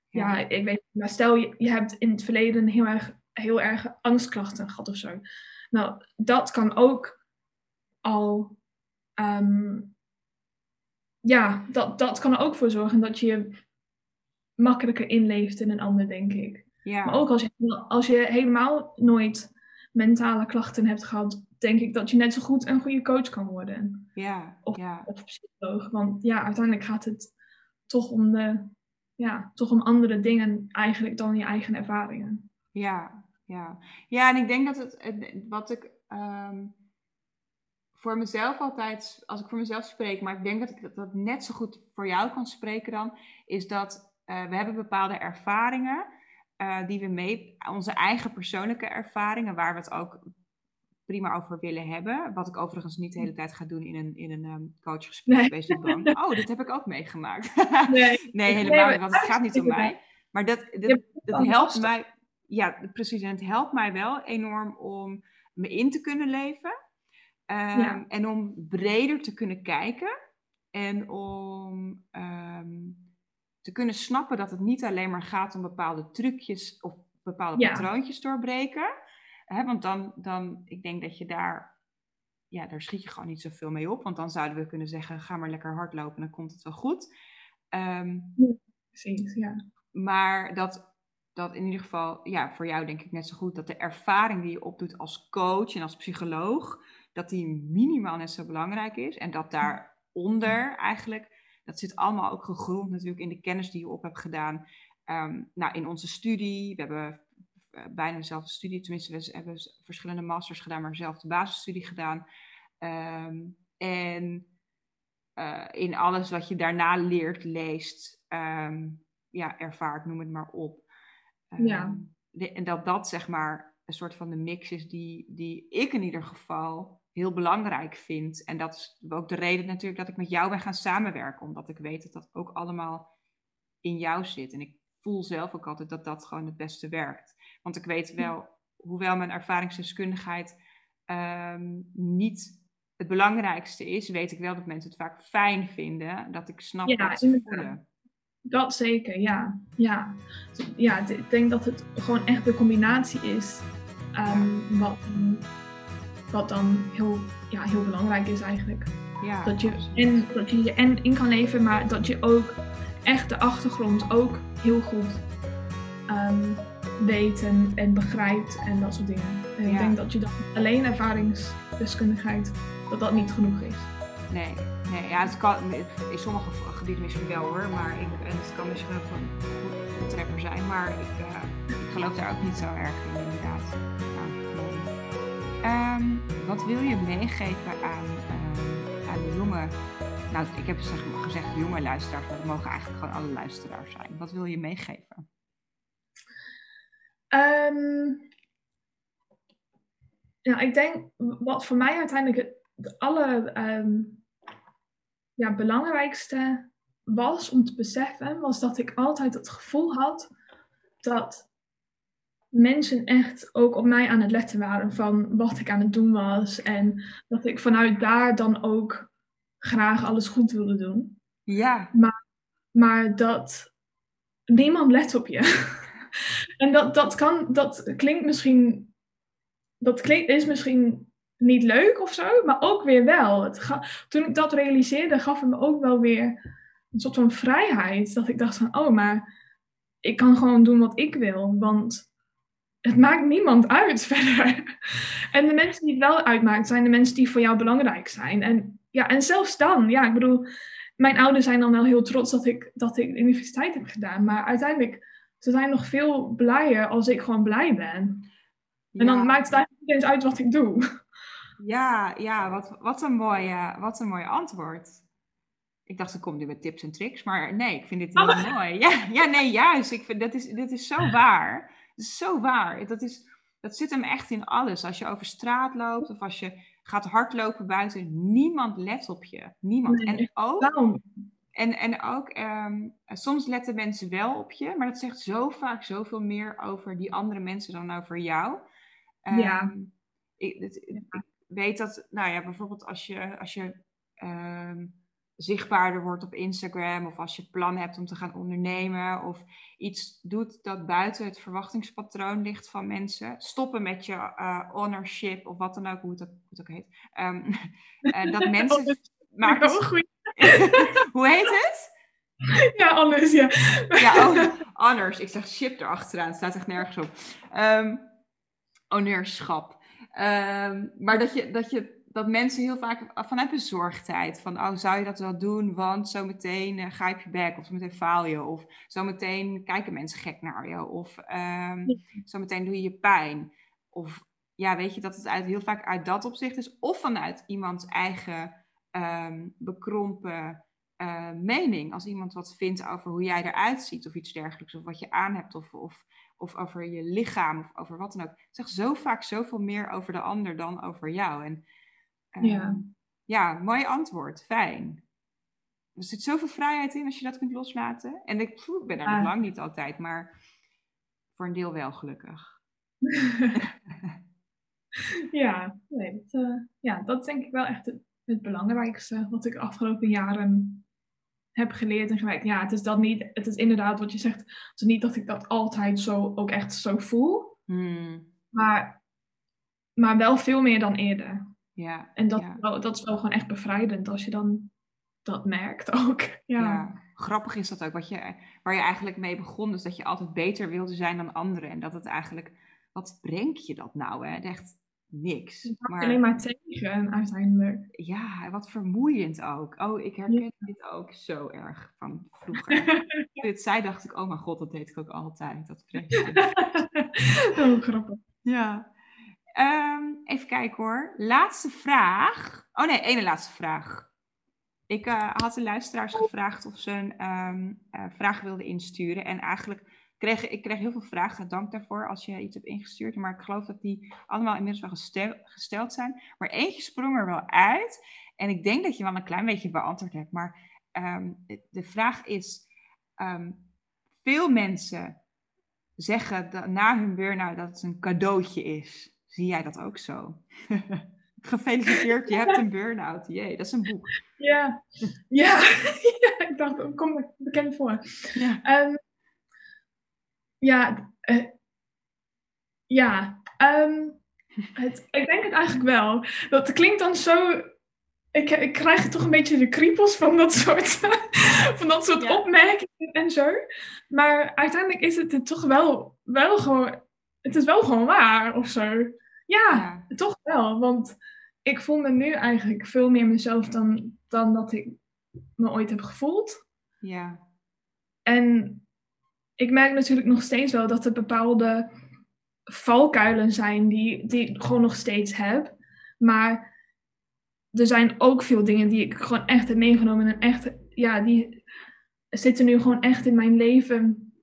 ja, ik weet niet. Maar stel je, je hebt in het verleden heel erg, heel erg angstklachten gehad of zo. Nou, dat kan ook al. ehm, ja, dat, dat kan er ook voor zorgen dat je je makkelijker inleeft in een ander, denk ik. ja. Maar ook als je, als je helemaal nooit mentale klachten hebt gehad, denk ik dat je net zo goed een goede coach kan worden. ja, Of, ja, of psycholoog. Want ja, uiteindelijk gaat het toch om, de, ja, toch om andere dingen eigenlijk dan je eigen ervaringen. ja, ja. Ja, en ik denk dat het, wat ik ehm, voor mezelf altijd, als ik voor mezelf spreek, maar ik denk dat ik dat, dat net zo goed voor jou kan spreken dan, is dat eh, we hebben bepaalde ervaringen eh, die we mee, onze eigen persoonlijke ervaringen, waar we het ook prima over willen hebben. Wat ik overigens niet de hele tijd ga doen in een, in een ehm, coachgesprek. Nee. Oh, dit heb ik ook meegemaakt. Nee, Nee, helemaal niet, want het gaat niet om mij. Maar dat, dat, dat helpt mij, ja, precies. En het helpt mij wel enorm om me in te kunnen leven. Ehm, Ja. En om breder te kunnen kijken. En om ehm, te kunnen snappen dat het niet alleen maar gaat om bepaalde trucjes of bepaalde Ja. patroontjes doorbreken. Hè, want dan, dan, ik denk dat je daar, ja, daar schiet je gewoon niet zoveel mee op. Want dan zouden we kunnen zeggen, ga maar lekker hardlopen, dan komt het wel goed. Ehm, precies, ja. maar dat, dat in ieder geval, ja, voor jou denk ik net zo goed, dat de ervaring die je opdoet als coach en als psycholoog, dat die minimaal net zo belangrijk is. En dat daaronder eigenlijk, dat zit allemaal ook gegrond natuurlijk in de kennis die je op hebt gedaan. Ehm, nou, in onze studie, we hebben eh, bijna dezelfde studie, tenminste we hebben verschillende masters gedaan, maar dezelfde basisstudie gedaan. Ehm, en eh, in alles wat je daarna leert, leest, ehm, ja, ervaart, noem het maar op. Ja. de- en dat dat zeg maar een soort van de mix is die, die ik in ieder geval heel belangrijk vind. En dat is ook de reden natuurlijk dat ik met jou ben gaan samenwerken. Omdat ik weet dat dat ook allemaal in jou zit. En ik voel zelf ook altijd dat dat gewoon het beste werkt. Want ik weet wel, hoewel mijn ervaringsdeskundigheid ehm, niet het belangrijkste is, weet ik wel dat mensen het vaak fijn vinden. Dat ik snap Ja, wat ze inderdaad. voelen. Dat zeker, ja. Ja, ja ik denk dat het gewoon echt de combinatie is ehm, wat, wat dan heel, ja, heel belangrijk is eigenlijk. Ja, Dat je, en, dat je je en in kan leven, maar dat je ook echt de achtergrond ook heel goed ehm, weet en, en begrijpt en dat soort dingen. En ik denk dat je dan alleen ervaringsdeskundigheid, dat dat niet genoeg is. Nee, nee ja, het kan in sommige gebieden misschien wel hoor, maar ik, en het kan misschien ook een voltrekker zijn, maar ik, eh, ik geloof daar ook niet zo erg in inderdaad. Ehm, wat wil je meegeven aan, aan de jonge, nou ik heb zeg, gezegd jonge luisteraars, maar het mogen eigenlijk gewoon alle luisteraars zijn. Wat wil je meegeven? Ja, ik denk wat voor mij uiteindelijk het, het aller ehm, ja, belangrijkste was om te beseffen, was dat ik altijd het gevoel had dat mensen echt ook op mij aan het letten waren van wat ik aan het doen was. En dat ik vanuit daar dan ook graag alles goed wilde doen. Ja, Maar dat niemand let op je. en dat, dat kan, dat klinkt misschien, dat klinkt, is misschien niet leuk of zo, maar ook weer wel. Het ga, toen ik dat realiseerde, gaf het me ook wel weer een soort van vrijheid. Dat ik dacht van, oh, maar ik kan gewoon doen wat ik wil. Want het maakt niemand uit verder. En de mensen die het wel uitmaakt, zijn de mensen die voor jou belangrijk zijn. En, ja, en zelfs dan, ja, ik bedoel, mijn ouders zijn dan wel heel trots dat ik, dat ik de universiteit heb gedaan. Maar uiteindelijk, ze zijn nog veel blijer als ik gewoon blij ben. En dan maakt het eigenlijk niet eens uit wat ik doe. Ja, ja wat, wat, een mooie, wat een mooi antwoord. Ik dacht, ze komt nu met tips en tricks, maar nee, ik vind dit heel oh. mooi. Ja, ja, nee, juist. Ik vind, dat is, dit is zo waar. Is zo waar. Dat, is, dat zit hem echt in alles. Als je over straat loopt of als je gaat hardlopen buiten, niemand let op je. Niemand. en ook, en, en ook um, soms letten mensen wel op je, maar dat zegt zo vaak zoveel meer over die andere mensen dan over jou. ja. Ehm, ik, ik, weet dat, nou ja, bijvoorbeeld als je, als je um, zichtbaarder wordt op Instagram of als je plannen hebt om te gaan ondernemen of iets doet dat buiten het verwachtingspatroon ligt van mensen. Stoppen met je uh, ownership of wat dan ook, hoe het, hoe het ook heet. Um, uh, dat mensen maken... hoe heet het? Ja, anders, ja. ja, oh, anders. Ik zeg ship erachteraan. Het staat echt nergens op. Um, ownerschap. Um, maar dat je, dat je dat mensen heel vaak vanuit bezorgdheid. Van, oh, zou je dat wel doen? Want zometeen uh, ga je op je bek. Of zometeen faal je. Of zometeen kijken mensen gek naar je. Of um, zometeen doe je je pijn. Of ja, weet je, dat het uit, heel vaak uit dat opzicht is. Of vanuit iemands eigen um, bekrompen uh, mening. Als iemand wat vindt over hoe jij eruit ziet. Of iets dergelijks. Of wat je aan hebt. Of, of, of over je lichaam. Of over wat dan ook. Het zegt zo vaak zoveel meer over de ander dan over jou. En ja. Ehm, ja, mooi antwoord. Fijn. Er zit zoveel vrijheid in als je dat kunt loslaten. En ik, ben er nog lang niet altijd, maar voor een deel wel gelukkig. ja, nee, dat, uh, ja, dat is denk ik wel echt het, het, belangrijkste wat ik de afgelopen jaren heb geleerd en gewerkt. Ja, het is dat niet, het is inderdaad wat je zegt, het is niet dat ik dat altijd zo ook echt zo voel, hmm. maar, maar wel veel meer dan eerder. Ja, en dat, dat is wel gewoon echt bevrijdend als je dan dat merkt ook. Ja. Grappig is dat ook, wat je, waar je eigenlijk mee begon, dus dat je altijd beter wilde zijn dan anderen. En dat het eigenlijk, wat brengt je dat nou? Hè? Echt niks. Maar, alleen maar tegen uiteindelijk. Ja, wat vermoeiend ook. Oh, ik herken dit ook zo erg van vroeger. dit zei, dacht ik, oh mijn god, dat deed ik ook altijd. Dat oh, grappig. Ja. Um, even kijken hoor. Laatste vraag. Oh nee, ene laatste vraag. Ik uh, had de luisteraars gevraagd of ze een um, uh, vraag wilden insturen. En eigenlijk kreeg ik kreeg heel veel vragen. Dank daarvoor als je iets hebt ingestuurd. Maar ik geloof dat die allemaal inmiddels wel gestel, gesteld zijn. Maar eentje sprong er wel uit. En ik denk dat je wel een klein beetje beantwoord hebt. Maar um, de, vraag is: veel mensen zeggen na hun burn-out dat het een cadeautje is. Zie jij dat ook zo? Gefeliciteerd, je hebt een burn-out. Jee, dat is een boek. Ja, ja. ja ik dacht, dat komt bekend voor. Ja, um, ja, uh, ja. Um, het, ik denk het eigenlijk wel. Dat klinkt dan zo ik, ik krijg toch een beetje de kriebels van dat soort, van dat soort opmerkingen en zo. Maar uiteindelijk is het, het toch wel, wel gewoon, het is wel gewoon waar of zo. Ja, toch wel. Want ik voel me nu eigenlijk veel meer mezelf dan, dan dat ik me ooit heb gevoeld. Ja. En ik merk natuurlijk nog steeds wel dat er bepaalde valkuilen zijn die, die ik gewoon nog steeds heb. Maar er zijn ook veel dingen die ik gewoon echt heb meegenomen. En echt, ja, die zitten nu gewoon echt in mijn leven.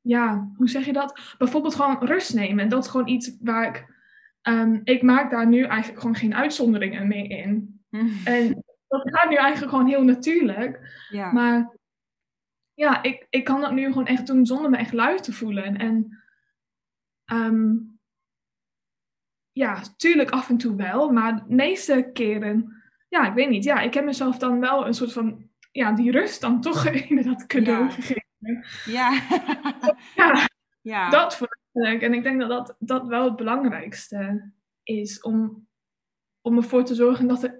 Ja, hoe zeg je dat? Bijvoorbeeld gewoon rust nemen. Dat is gewoon iets waar ik Um, ik maak daar nu eigenlijk gewoon geen uitzonderingen mee in. En dat gaat nu eigenlijk gewoon heel natuurlijk. Ja. Maar ja, ik, ik kan dat nu gewoon echt doen zonder me echt lui te voelen. En um, ja, tuurlijk af en toe wel, maar de meeste keren, ja, ik weet niet. Ja, ik heb mezelf dan wel een soort van, ja, die rust dan toch inderdaad cadeau ja. gegeven. Ja. ja. ja. Dat voor en ik denk dat, dat dat wel het belangrijkste is om, om ervoor te zorgen dat het.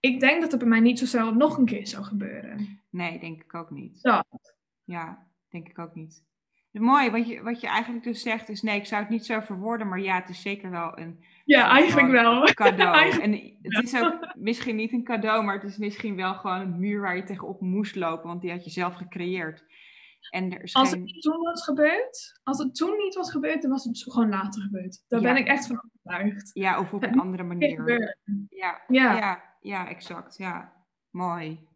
Ik denk dat het bij mij niet zo snel nog een keer zou gebeuren. Nee, denk ik ook niet. Dat. Ja, denk ik ook niet. mooi. Wat je, wat je eigenlijk dus zegt is, nee, ik zou het niet zo verwoorden, maar ja, het is zeker wel een ja, eigenlijk wel. cadeau. En het is ook misschien niet een cadeau, maar het is misschien wel gewoon een muur waar je tegenop moest lopen, want die had je zelf gecreëerd. En er is als het niet toen was gebeurd, als het toen niet was gebeurd, dan was het gewoon later gebeurd. Daar ben ik echt van overtuigd. Ja, of op een andere manier. Ja, ja. ja, ja, exact. Ja, mooi.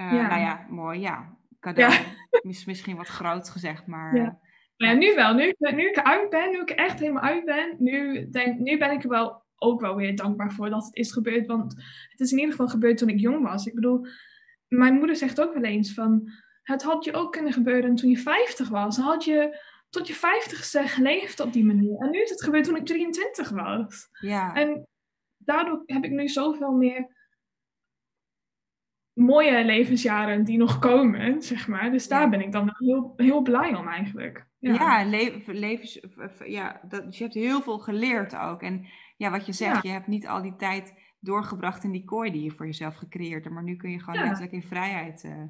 Uh, ja. Nou ja, mooi, ja. Cadeau. Misschien wat groot gezegd, maar... Ja. Ja, nu wel. Nu, nu ik uit ben, nu ik echt helemaal uit ben, nu, denk, nu ben ik er wel ook wel weer dankbaar voor dat het is gebeurd. Want het is in ieder geval gebeurd toen ik jong was. Ik bedoel, mijn moeder zegt ook wel eens van, het had je ook kunnen gebeuren toen je 50 was. Dan had je tot je 50ste geleefd op die manier. En nu is het gebeurd toen ik 23 was. Ja. En daardoor heb ik nu zoveel meer mooie levensjaren die nog komen, zeg maar. Dus daar ben ik dan heel, heel blij om eigenlijk. Ja, ja levens, ja dat, dus je hebt heel veel geleerd ook. En ja, wat je zegt, je hebt niet al die tijd doorgebracht in die kooi die je voor jezelf gecreëerd hebt. Maar nu kun je gewoon letterlijk in vrijheid... Uh,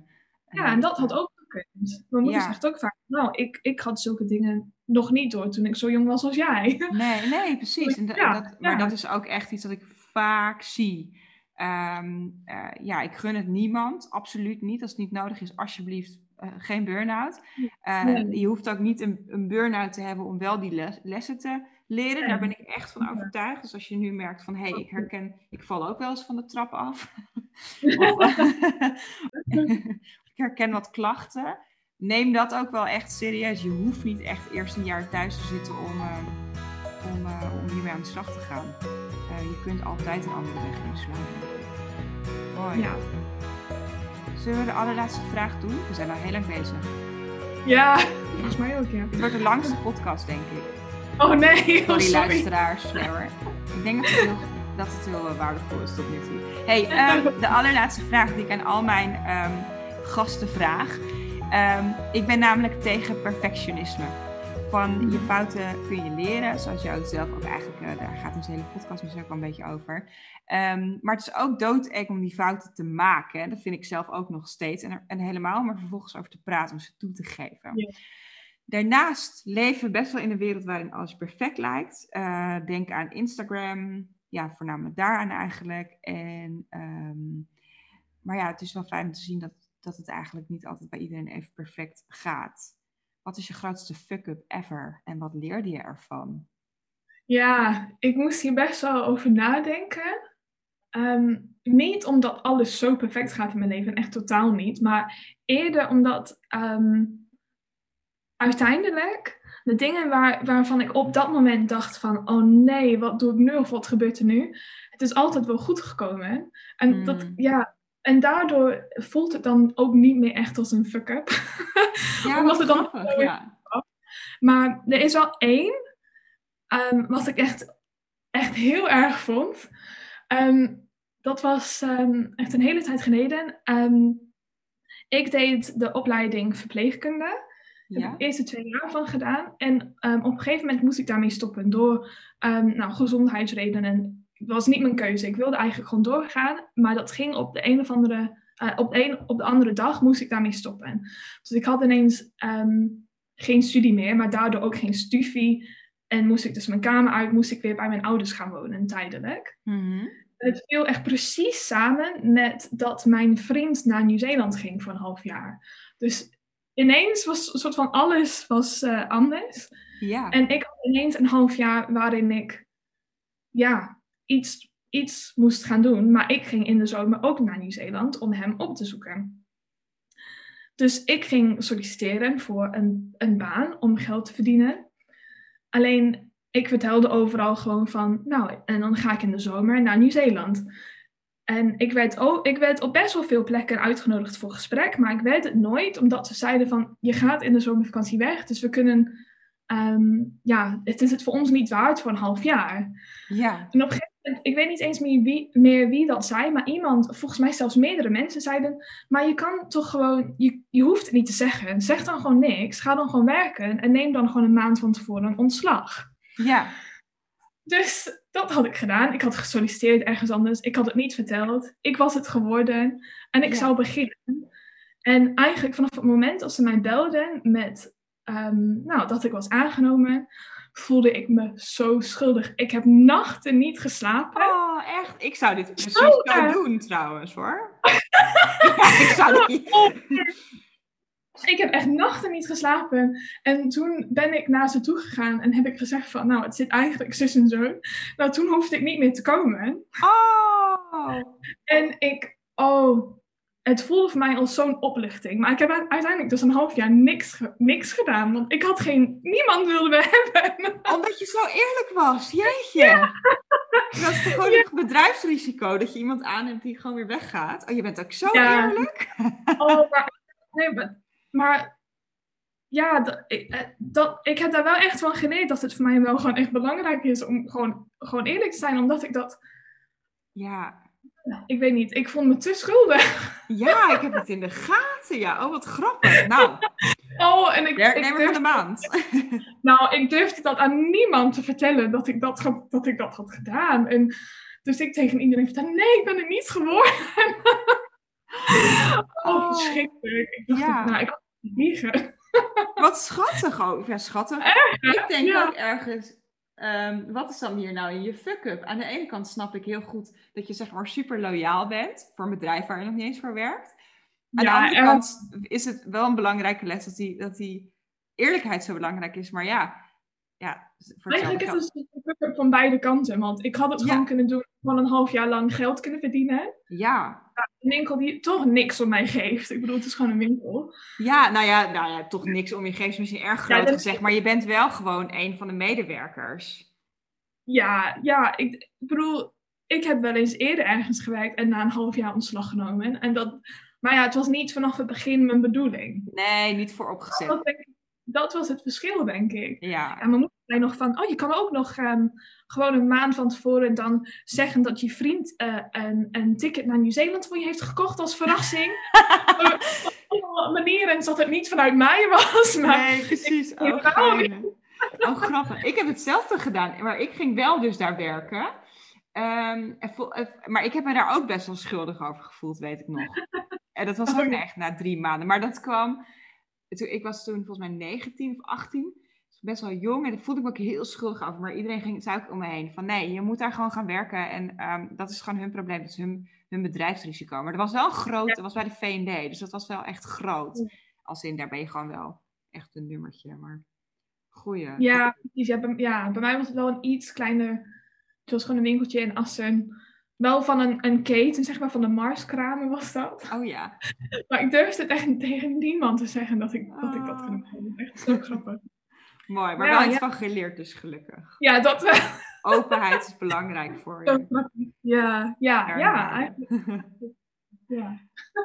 ja, en dat had ook gekund. Mijn moeder zegt ook vaak, nou, ik, ik had zulke dingen nog niet door toen ik zo jong was als jij. Nee, nee, precies. En dat, maar dat is ook echt iets dat ik vaak zie. Um, uh, ja, ik gun het niemand, absoluut niet. Als het niet nodig is, alsjeblieft uh, geen burn-out. Uh, Je hoeft ook niet een, een burn-out te hebben om wel die les, lessen te leren. Daar ben ik echt van overtuigd. Dus als je nu merkt van, hé, hey, ik herken, ik val ook wel eens van de trap af. of, herken wat klachten. Neem dat ook wel echt serieus. Je hoeft niet echt eerst een jaar thuis te zitten om, om, om hiermee aan de slag te gaan. je kunt altijd een andere weg inslaan. Mooi. Ja. Zullen we de allerlaatste vraag doen? We zijn al heel lang bezig. Ja, volgens mij ook, ja. Het wordt de langste podcast, denk ik. Oh nee, Voor die luisteraars. Ik denk dat het heel, dat het heel eh, waardevol is tot nu toe. hey, um, de allerlaatste vraag die ik aan al mijn um, gasten vraag. Um, ik ben namelijk tegen perfectionisme. Van je fouten kun je leren, zoals jij zelf ook eigenlijk, uh, daar gaat onze hele podcast misschien ook wel een beetje over. Um, maar het is ook doodeng om die fouten te maken. Dat vind ik zelf ook nog steeds. En, er, en helemaal om er vervolgens over te praten, om ze toe te geven. Ja. Daarnaast leven we best wel in een wereld waarin alles perfect lijkt. Uh, denk aan Instagram, ja, voornamelijk daaraan eigenlijk. En, um, maar ja, het is wel fijn om te zien dat, dat het eigenlijk niet altijd bij iedereen even perfect gaat. Wat is je grootste fuck-up ever en wat leerde je ervan? Ja, ik moest hier best wel over nadenken. Um, niet omdat alles zo perfect gaat in mijn leven, echt totaal niet. Maar eerder omdat um, uiteindelijk de dingen waar, waarvan ik op dat moment dacht van... Oh nee, wat doe ik nu of wat gebeurt er nu? Het is altijd wel goed gekomen. En, dat, hmm. ja, en daardoor voelt het dan ook niet meer echt als een fuck-up. Ja, omdat het dan... ja. Maar er is wel één um, wat ik echt, echt heel erg vond. Um, dat was um, echt een hele tijd geleden. ik deed de opleiding verpleegkunde. Ja. heb de eerste twee jaar van gedaan. En op een gegeven moment moest ik daarmee stoppen. Door nou, gezondheidsredenen. Het was niet mijn keuze. Ik wilde eigenlijk gewoon doorgaan. Maar dat ging op de een of andere... Uh, op, de een, op de andere dag moest ik daarmee stoppen. Dus ik had ineens geen studie meer. Maar daardoor ook geen studie. En moest ik dus mijn kamer uit, moest ik weer bij mijn ouders gaan wonen, tijdelijk. Mm Het viel echt precies samen met dat mijn vriend naar Nieuw-Zeeland ging voor een half jaar. Dus ineens was een soort van alles was, uh, anders. Ja. En ik had ineens een half jaar waarin ik ja, iets, iets moest gaan doen. Maar ik ging in de zomer ook naar Nieuw-Zeeland om hem op te zoeken. Dus ik ging solliciteren voor een, een baan om geld te verdienen. Alleen ik vertelde overal gewoon van, nou, en dan ga ik in de zomer naar Nieuw-Zeeland. En ik werd, ook, ik werd op best wel veel plekken uitgenodigd voor gesprek, maar ik werd het nooit, omdat ze zeiden van, je gaat in de zomervakantie weg, dus we kunnen, um, ja, het is het voor ons niet waard voor een half jaar. Ja. En op een gegeven ik weet niet eens meer wie, meer wie dat zei, maar iemand, volgens mij zelfs meerdere mensen zeiden, maar je kan toch gewoon, je, je hoeft het niet te zeggen. Zeg dan gewoon niks, ga dan gewoon werken en neem dan gewoon een maand van tevoren een ontslag. Ja. Dus dat had ik gedaan. Ik had gesolliciteerd ergens anders. Ik had het niet verteld. Ik was het geworden. En ik zou beginnen. En eigenlijk vanaf het moment dat ze mij belden met ehm, nou, dat ik was aangenomen, voelde ik me zo schuldig. Ik heb nachten niet geslapen. Oh, echt? Ik zou dit precies zo, doen trouwens hoor. ik zou dit... Ik heb echt nachten niet geslapen. En toen ben ik naar ze toe gegaan en heb ik gezegd van, nou, het zit eigenlijk zus en zo. Nou, toen hoefde ik niet meer te komen. Oh! En ik, oh, het voelde voor mij als zo'n oplichting. Maar ik heb uiteindelijk dus een half jaar niks, niks gedaan. Want ik had geen... Niemand wilde me hebben. Omdat je zo eerlijk was. Jeetje. Dat is toch gewoon een bedrijfsrisico. Dat je iemand aanneemt die gewoon weer weggaat. Oh, je bent ook zo eerlijk. Oh, maar... Nee, maar, maar ja, dat, ik, eh, dat, ik heb daar wel echt van geleerd dat het voor mij wel gewoon echt belangrijk is om gewoon, gewoon eerlijk te zijn. Omdat ik dat... Ja, ik weet niet, ik vond me te schuldig. Ja, ik heb het in de gaten. Ja, oh wat grappig. Nou, oh, en ik, werknemer van de maand. Nou, ik durfde dat aan niemand te vertellen dat ik dat, dat, ik dat had gedaan. En dus ik tegen iedereen vertelde, nee, ik ben er niet geworden. oh, oh verschrikkelijk. Ik dacht, ja. nou, ik had niet liegen. Wat schattig ook. Ja, schattig. Ik denk ook ergens, Ehm, wat is dan hier nou in je fuck-up? Aan de ene kant snap ik heel goed dat je zeg maar super loyaal bent voor een bedrijf waar je nog niet eens voor werkt. Aan de andere kant is het wel een belangrijke les dat die, dat die eerlijkheid zo belangrijk is. Maar ja, ja Eigenlijk is het een van beide kanten. Want ik had het gewoon kunnen doen, gewoon een half jaar lang geld kunnen verdienen. Ja. Een winkel die toch niks om mij geeft. Ik bedoel, het is gewoon een winkel. Ja, nou ja, nou ja toch niks om je geeft is misschien erg groot gezegd. Maar je bent wel gewoon een van de medewerkers. Ja, ja, ik, bedoel, ik heb wel eens eerder ergens gewerkt en na een half jaar ontslag genomen. En dat, maar ja, het was niet vanaf het begin mijn bedoeling. Nee, niet vooropgezet. Dat, dat was het verschil, denk ik. Ja. En mijn moeder nog van, oh, je kan ook nog um, gewoon een maand van tevoren dan zeggen dat je vriend uh, een, een ticket naar Nieuw-Zeeland voor je heeft gekocht als verrassing. Op alle manieren, zodat het niet vanuit mij was. Maar nee, precies. Oh, oh, grappig. Ik heb hetzelfde gedaan, maar ik ging wel dus daar werken. Um, maar ik heb me daar ook best wel schuldig over gevoeld, weet ik nog. En dat was ook oh, echt na drie maanden. Maar dat kwam ik was toen volgens mij 19 of 18. Best wel jong en daar voelde ik me ook heel schuldig over. Maar iedereen ging, zei ook om me heen van nee, je moet daar gewoon gaan werken. En ehm, dat is gewoon hun probleem, dat is hun, hun bedrijfsrisico. Maar dat was wel groot, dat was bij de V&D, dus dat was wel echt groot. Als in, daar ben je gewoon wel echt een nummertje, maar goeie. Ja, precies. Ja bij, ja, bij mij was het wel een iets kleiner, het was gewoon een winkeltje in Assen wel van een, een keten, zeg maar, van de Marskramen was dat. Oh ja. Maar ik durfde het echt tegen niemand te zeggen dat ik dat, ik dat gedaan had. Echt zo grappig. Mooi, maar wel iets van geleerd dus gelukkig. Ja, dat wel. Openheid is belangrijk voor je. Ja, ja, ja, eigenlijk. Ja.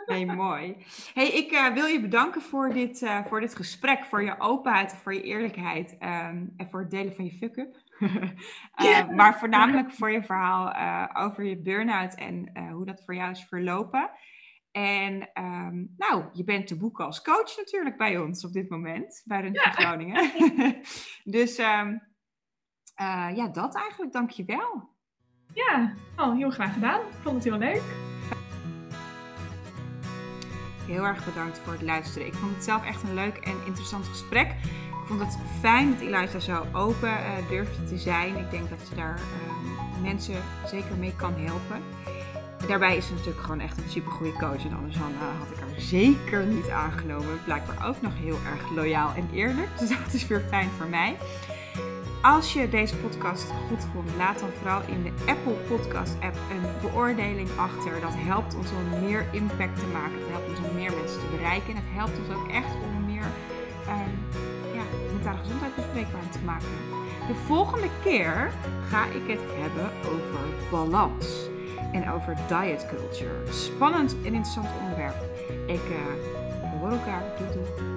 Hey, mooi. Hey, ik uh, wil je bedanken voor dit, uh, voor dit gesprek, voor je openheid, voor je eerlijkheid um, en voor het delen van je fuck-up. uh, Maar voornamelijk voor je verhaal over je burn-out en hoe dat voor jou is verlopen. En um, nou, je bent te boeken als coach natuurlijk bij ons op dit moment, bij Rund ja. Groningen. dus um, ja, dat eigenlijk, dank je wel. Ja, oh, heel graag gedaan. Ik vond het heel leuk. Heel erg bedankt voor het luisteren. Ik vond het zelf echt een leuk en interessant gesprek. Ik vond het fijn dat Eliza zo open uh, durfde te zijn. Ik denk dat ze daar uh, mensen zeker mee kan helpen. Daarbij is ze natuurlijk gewoon echt een super goede coach. En anders uh, had ik haar zeker niet aangenomen. Blijkbaar ook nog heel erg loyaal en eerlijk. Dus dat is weer fijn voor mij. Als je deze podcast goed vond, laat dan vooral in de Apple Podcast app een beoordeling achter. Dat helpt ons om meer impact te maken. Dat helpt ons om meer mensen te bereiken. En het helpt ons ook echt om meer um, ja, mentale gezondheid bespreekbaar te maken. De volgende keer ga ik het hebben over balans. En over diet culture. Spannend en interessant onderwerp. Ik uh, hoor elkaar. Doei doei.